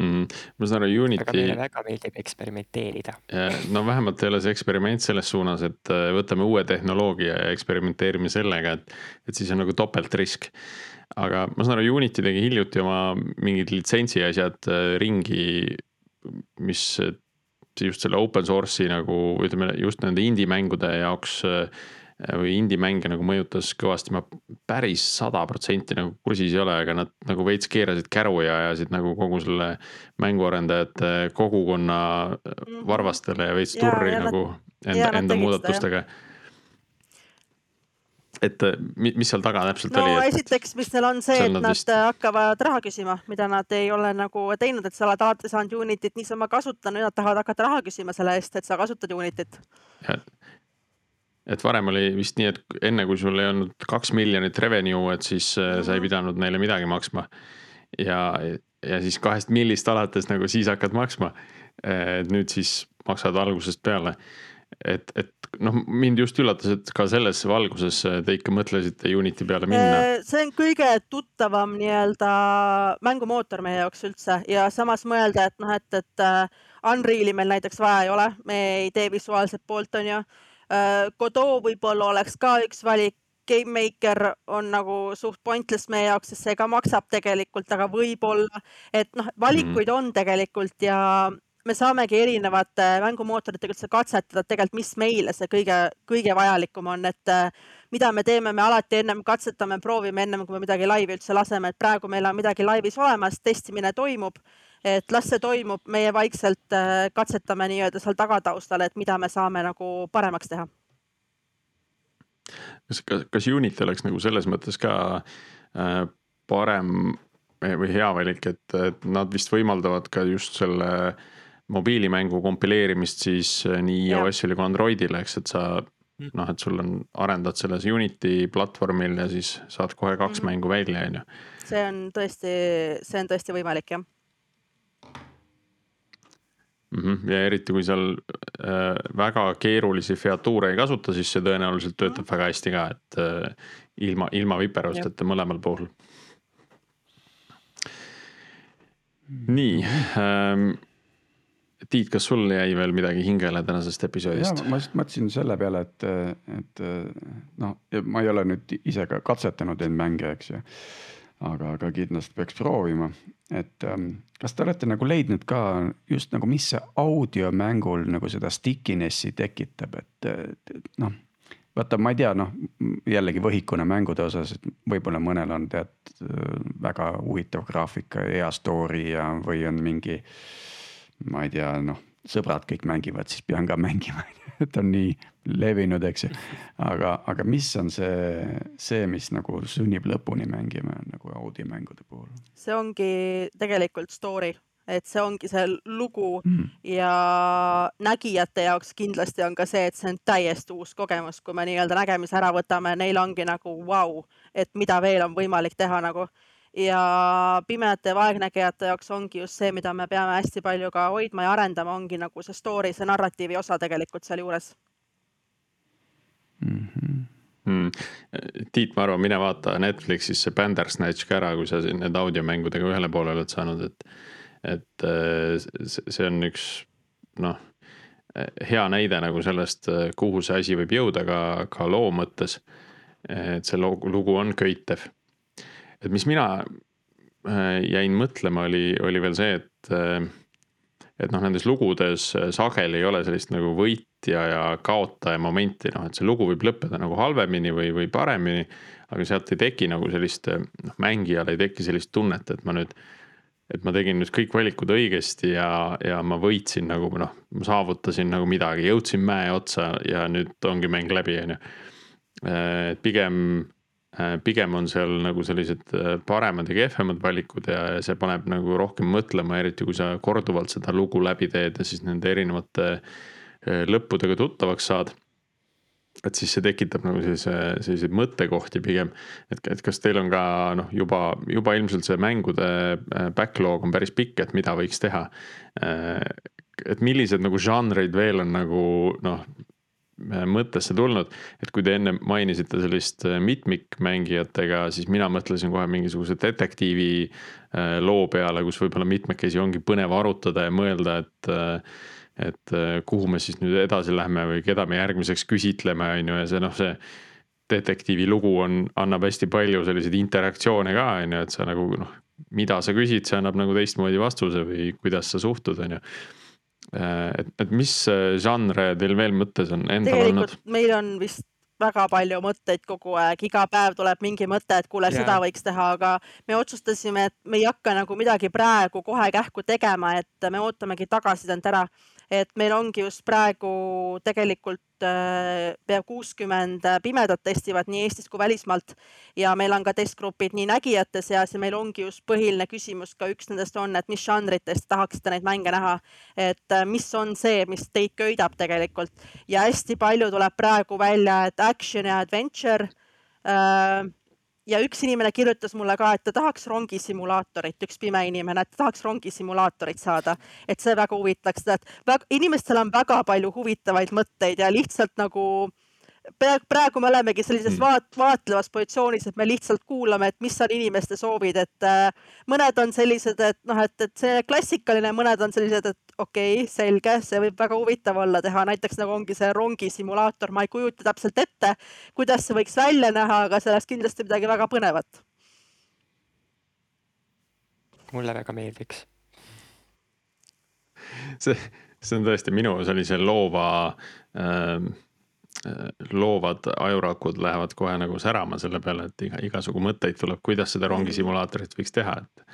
mm,. ma saan aru, Unity. aga meile väga meeldib eksperimenteerida. no vähemalt ei ole see eksperiment selles suunas, et äh, võtame uue tehnoloogia ja eksperimenteerime sellega, et, et siis on nagu topeltrisk. aga ma saan aru, Unity tegi hiljuti oma mingid litsentsi asjad äh, ringi, mis just selle open source'i nagu ütleme just nende indie mängude jaoks äh, või indie-mänge nagu mõjutas kõvasti, ma päris sada protsenti nagu kursis ei ole, aga nad nagu veits keerasid käru ja ajasid nagu kogu selle mänguarendajate kogukonna mhm. varvastele ja veits turri ja, nagu enda, enda muudatustega et mis seal taga täpselt no, oli? no esiteks, mis neil on see, et nad vist... hakkavad raha küsima, mida nad ei ole nagu teinud, et sa oled alati saanud Unityt niisama kasutada, nüüd nad tahavad hakata raha küsima selle eest, et sa kasutad Unityt et varem oli vist nii, et enne kui sul ei olnud kaks miljonit revenue, et siis -hmm. sa ei mhm. pidanud neile midagi maksma. ja, ja siis kahest millist alates nagu siis hakkad maksma. et nüüd siis maksad algusest peale. et, et noh, mind just üllatas, et ka selles valguses te ikka mõtlesite Unity peale minna. Äh, see on kõige tuttavam nii-öelda mängumootor meie jaoks üldse ja samas mõelda, et noh, et, et äh, Unreal'i meil näiteks vaja ei ole, me ei tee visuaalset poolt, on ju Äh, Godot võib-olla oleks ka üks valik. Game Maker on nagu suht pointless meie jaoks, sest see ka maksab tegelikult, aga võib-olla, et noh, valikuid mm. on tegelikult ja me saamegi erinevate mängumootoritega üldse katsetada tegelikult, mis meile see kõige, kõige vajalikum on, et äh, mida me teeme, me alati ennem katsetame, proovime ennem, kui me midagi laivi üldse laseme, et praegu meil on midagi laivis olemas, testimine toimub et las see toimub, meie vaikselt äh, katsetame nii-öelda seal tagataustal, et mida me saame nagu paremaks teha. kas, kas, Unity oleks nagu selles mõttes ka äh, parem või hea valik, et, et nad vist võimaldavad ka just selle mobiilimängu kompileerimist siis äh, nii iOS-ile kui Androidile, eks, et sa mm. noh, et sul on, arendad selles Unity platvormil ja siis saad kohe kaks mm -hmm. mängu välja, on ju. see on tõesti, see on tõesti võimalik, jah mm. -hmm. ja eriti, kui seal äh, väga keerulisi featuure ei kasuta, siis see tõenäoliselt töötab mm -hmm. väga hästi ka, et äh, ilma, ilma viperusteta mõlemal puhul. nii ähm,. Tiit, kas sul jäi veel midagi hingele tänasest episoodist? ma just mõtlesin selle peale, et, et noh, ma ei ole nüüd ise ka katsetanud neid mänge, eks ju aga, aga kindlasti peaks proovima, et ähm, kas te olete nagu leidnud ka just nagu, mis see audiomängul nagu seda stickiness'i tekitab, et, et noh. vaata, ma ei tea, noh jällegi võhikuna mängude osas, et võib-olla mõnel on tead väga huvitav graafika hea story ja, või on mingi. ma ei tea, noh sõbrad kõik mängivad, siis pean ka mängima et on nii levinud, eks ju. aga, aga mis on see, see, mis nagu sunnib lõpuni mängima nagu audiomängude puhul? see ongi tegelikult story, et see ongi see lugu mm. ja nägijate jaoks kindlasti on ka see, et see on täiesti uus kogemus, kui me nii-öelda nägemise ära võtame, neil ongi nagu vau wow,, et mida veel on võimalik teha nagu ja pimedate ja vaegnägijate jaoks ongi just see, mida me peame hästi palju ka hoidma ja arendama, ongi nagu see story, see narratiivi osa tegelikult sealjuures mm. -hmm. Mm. Tiit, ma arvan, mine vaata Netflixis see Bandersnatch ka ära, kui sa siin nende audiomängudega ühele poole oled saanud, et et äh, see on üks noh, hea näide nagu sellest, kuhu see asi võib jõuda ka, ka loo mõttes. et see lugu on köitev. Et mis mina äh, jäin mõtlema, oli, oli veel see, et äh, et noh, nendes lugudes sageli ei ole sellist nagu võitja ja kaotaja momenti, noh, et see lugu võib lõppeda nagu halvemini või, või paremini. aga sealt ei teki nagu sellist, noh, mängijal ei teki sellist tunnet, et ma nüüd et ma tegin nüüd kõik valikud õigesti ja, ja ma võitsin nagu noh, ma saavutasin nagu midagi, jõudsin mäe otsa ja nüüd ongi mäng läbi, on ju. et pigem, pigem on seal nagu sellised paremad ja kehvemad valikud ja see paneb nagu rohkem mõtlema, eriti kui sa korduvalt seda lugu läbi teed ja siis nende erinevate lõppudega tuttavaks saad et siis see tekitab nagu sellise, selliseid mõttekohti pigem. et, et kas teil on ka noh, juba, juba ilmselt see mängude äh, backlog on päris pikk, et mida võiks teha. Äh, et millised nagu žanrid veel on nagu noh mõttesse tulnud, et kui te enne mainisite sellist äh, mitmikmängijatega, siis mina mõtlesin kohe mingisuguse detektiivi loo peale, kus võib-olla mitmekesi ongi põnev arutada ja mõelda, et et äh, kuhu me siis nüüd edasi lähme või keda me järgmiseks küsitleme, on ju, ja see noh, see detektiivi lugu on, annab hästi palju selliseid interaktsioone ka, on ju, et sa nagu noh, mida sa küsid, see annab nagu teistmoodi vastuse või kuidas sa suhtud, on ju. Äh, et, et mis äh, žanre teil veel mõttes on endal tegelikult olnud? meil on vist väga palju mõtteid kogu aeg, iga päev tuleb mingi mõte, et kuule, seda võiks teha, aga me otsustasime, et me ei hakka nagu midagi praegu kohe kähku tegema, et me ootamegi tagasisidet ära et meil ongi just praegu tegelikult äh, pea kuuskümmend pimedat testivad nii Eestist kui välismaalt ja meil on ka testgrupid nii nägijate seas ja meil ongi just põhiline küsimus ka üks nendest on, et mis žanrites tahaksite neid mänge näha, et äh, mis on see, mis teid köidab tegelikult? Ja hästi palju tuleb praegu välja, et action ja adventure äh, ja üks inimene kirjutas mulle ka, et ta tahaks rongisimulaatorit, üks pime inimene, et ta tahaks rongisimulaatorit saada, et see väga huvitaks teda, et väga, inimestel on väga palju huvitavaid mõtteid ja lihtsalt nagu praegu me olemegi sellises mm. vaat-, vaatlevas positsioonis, et me lihtsalt kuulame, et mis on inimeste soovid, et äh, mõned on sellised, et noh, et, et see klassikaline, mõned on sellised, et okei okay,, selge, see võib väga huvitav olla teha, näiteks nagu ongi see rongisimulaator, ma ei kujuta täpselt ette, kuidas see võiks välja näha, aga see oleks kindlasti midagi väga põnevat. mulle väga meeldiks. see, see on tõesti minu sellise loova äh, loovad ajurakud lähevad kohe nagu särama selle peale, et iga, igasugu mõtteid tuleb, kuidas seda rongisimulaatorit võiks teha, et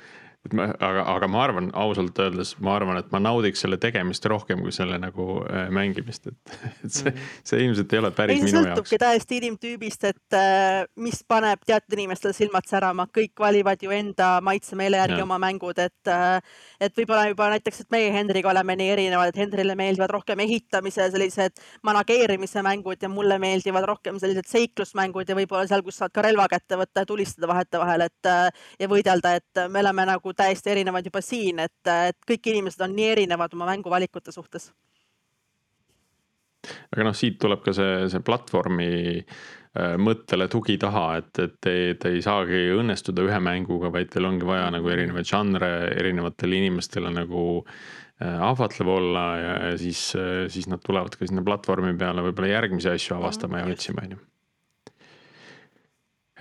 et ma, aga, aga ma arvan ausalt öeldes, ma arvan, et ma naudiks selle tegemist rohkem kui selle nagu äh, mängimist, et, et see, mhm. see ilmselt ei ole päris ei, minu jaoks. sõltubki täiesti inimtüübist, et äh, mis paneb teatud inimestel silmad särama, kõik valivad ju enda maitsemeele järgi ja. oma mängud, et äh,. et võib-olla juba näiteks, et meie Hendriga oleme nii erinevad, et Hendrile meeldivad rohkem ehitamise sellised manageerimise mängud ja mulle meeldivad rohkem sellised seiklusmängud ja võib-olla seal, kus saad ka relva kätte võtta ja tulistada vahetevahel, et ja võidelda, et me oleme nagu täiesti erinevad juba siin, et, et kõik inimesed on nii erinevad oma mänguvalikute suhtes. aga noh, siit tuleb ka see, see platvormi äh, mõttele tugi taha, et, et te, te ei saagi õnnestuda ühe mänguga, vaid teil ongi vaja nagu erinevaid žanre erinevatele inimestele nagu äh, ahvatlev olla ja, siis, äh, siis nad tulevad ka sinna platvormi peale võib-olla järgmisi asju avastama ja otsima, on ju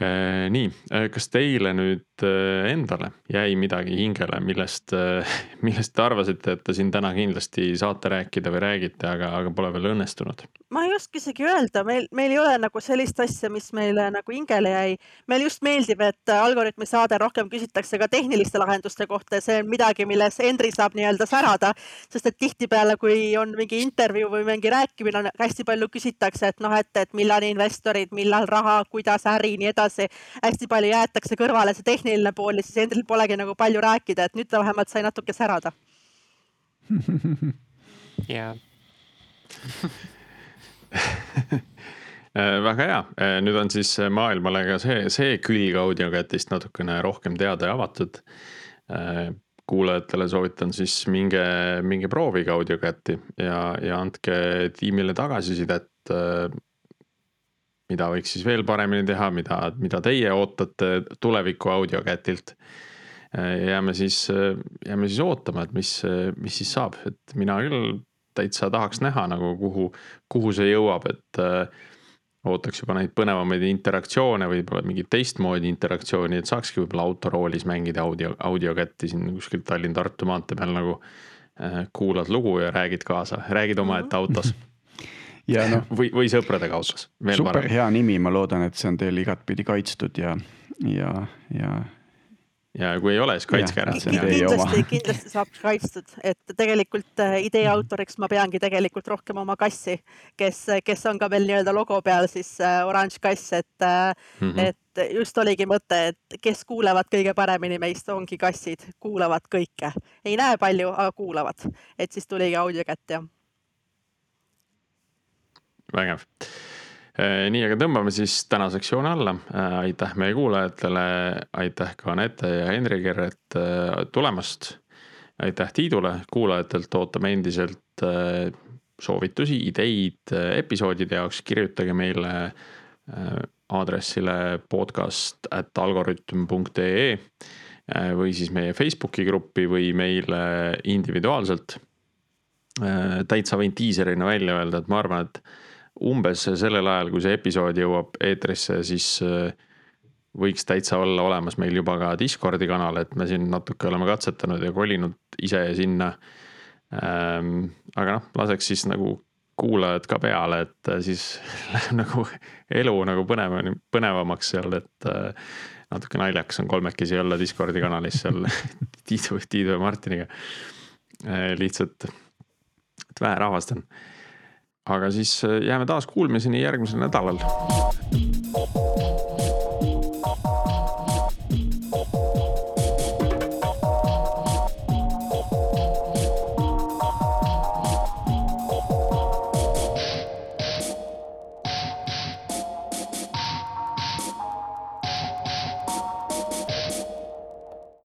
nii, äh, kas teile nüüd äh, endale jäi midagi hingele, millest, millest te arvasite, et te siin täna kindlasti saate rääkida või räägite, aga, aga pole veel õnnestunud? ma ei oska isegi öelda, meil, meil ei ole nagu sellist asja, mis meile nagu hingele jäi. meile just meeldib, et Algorütmi saade rohkem küsitakse ka tehniliste lahenduste kohta ja see on midagi, milles Henri saab nii-öelda särada, sest et tihtipeale, kui on mingi intervjuu või mingi rääkimine, hästi palju küsitakse, et noh, et, et millal investorid, millal raha, kuidas äri, nii edasi edasi. hästi palju jäetakse kõrvale see tehniline pool ja siis endal polegi nagu palju rääkida, et nüüd ta vähemalt sai natuke särada. jaa Äh, väga hea, äh, nüüd on siis maailmale ka see, see külg audiokatist natukene rohkem teada ja avatud. Äh, kuulajatele soovitan siis minge, minge proovige audiokatti ja, ja andke tiimile tagasisidet. Mida võiks siis veel paremini teha, mida, mida teie ootate tuleviku audiokatilt. jääme siis, jääme siis ootama, et mis, mis siis saab, et mina küll täitsa tahaks näha nagu kuhu, kuhu see jõuab, et ootaks juba neid põnevamaid interaktsioone, võib-olla mingit teistmoodi interaktsiooni, et saakski võib-olla autoroolis mängida audio, audiokätti siin kuskil Tallinn-Tartu maantee peal nagu kuulad lugu ja räägid kaasa, räägid omaette autos ja noh. või, või sõpradega autos. super parem. hea nimi, ma loodan, et see on teil igatpidi kaitstud ja, ja, ja ja kui ei ole, siis kaitske ära. kindlasti, kindlasti saab kaitstud, et tegelikult äh, idee autoriks ma peangi tegelikult rohkem oma kassi, kes, kes on ka veel nii-öelda logo peal siis äh, oranž kass, et mm, -hmm. et just oligi mõte, et kes kuulevad kõige paremini meist, ongi kassid, kuulavad kõike, ei näe palju, aga kuulavad, et siis tuligi audio kätte ja. Vägev Äh, nii, aga tõmbame siis tänaseks joone alla. Äh, aitäh meie kuulajatele, aitäh ka Anette ja Henri Kerret äh, tulemast. aitäh Tiidule, kuulajatelt ootame endiselt soovitusi, ideid episoodide jaoks, kirjutage meile aadressile podcast at algorütm.ee või siis meie Facebooki gruppi või meile individuaalselt. täitsa võin diiserina välja öelda, et ma arvan, et umbes sellel ajal, kui see episood jõuab eetrisse, siis äh, võiks täitsa olla olemas meil juba ka Discordi kanal, et me siin natuke oleme katsetanud ja kolinud ise sinna. Ähm, aga noh, laseks siis nagu kuulajad ka peale, et äh, siis läheb nagu elu nagu põnev, põnevamaks seal, et äh, natuke naljakas on kolmekesi olla Discordi kanalis seal Tiidu, Tiidu ja Martiniga. lihtsalt, et vähe rahvast on aga siis äh, jääme taas kuulmiseni järgmisel nädalal.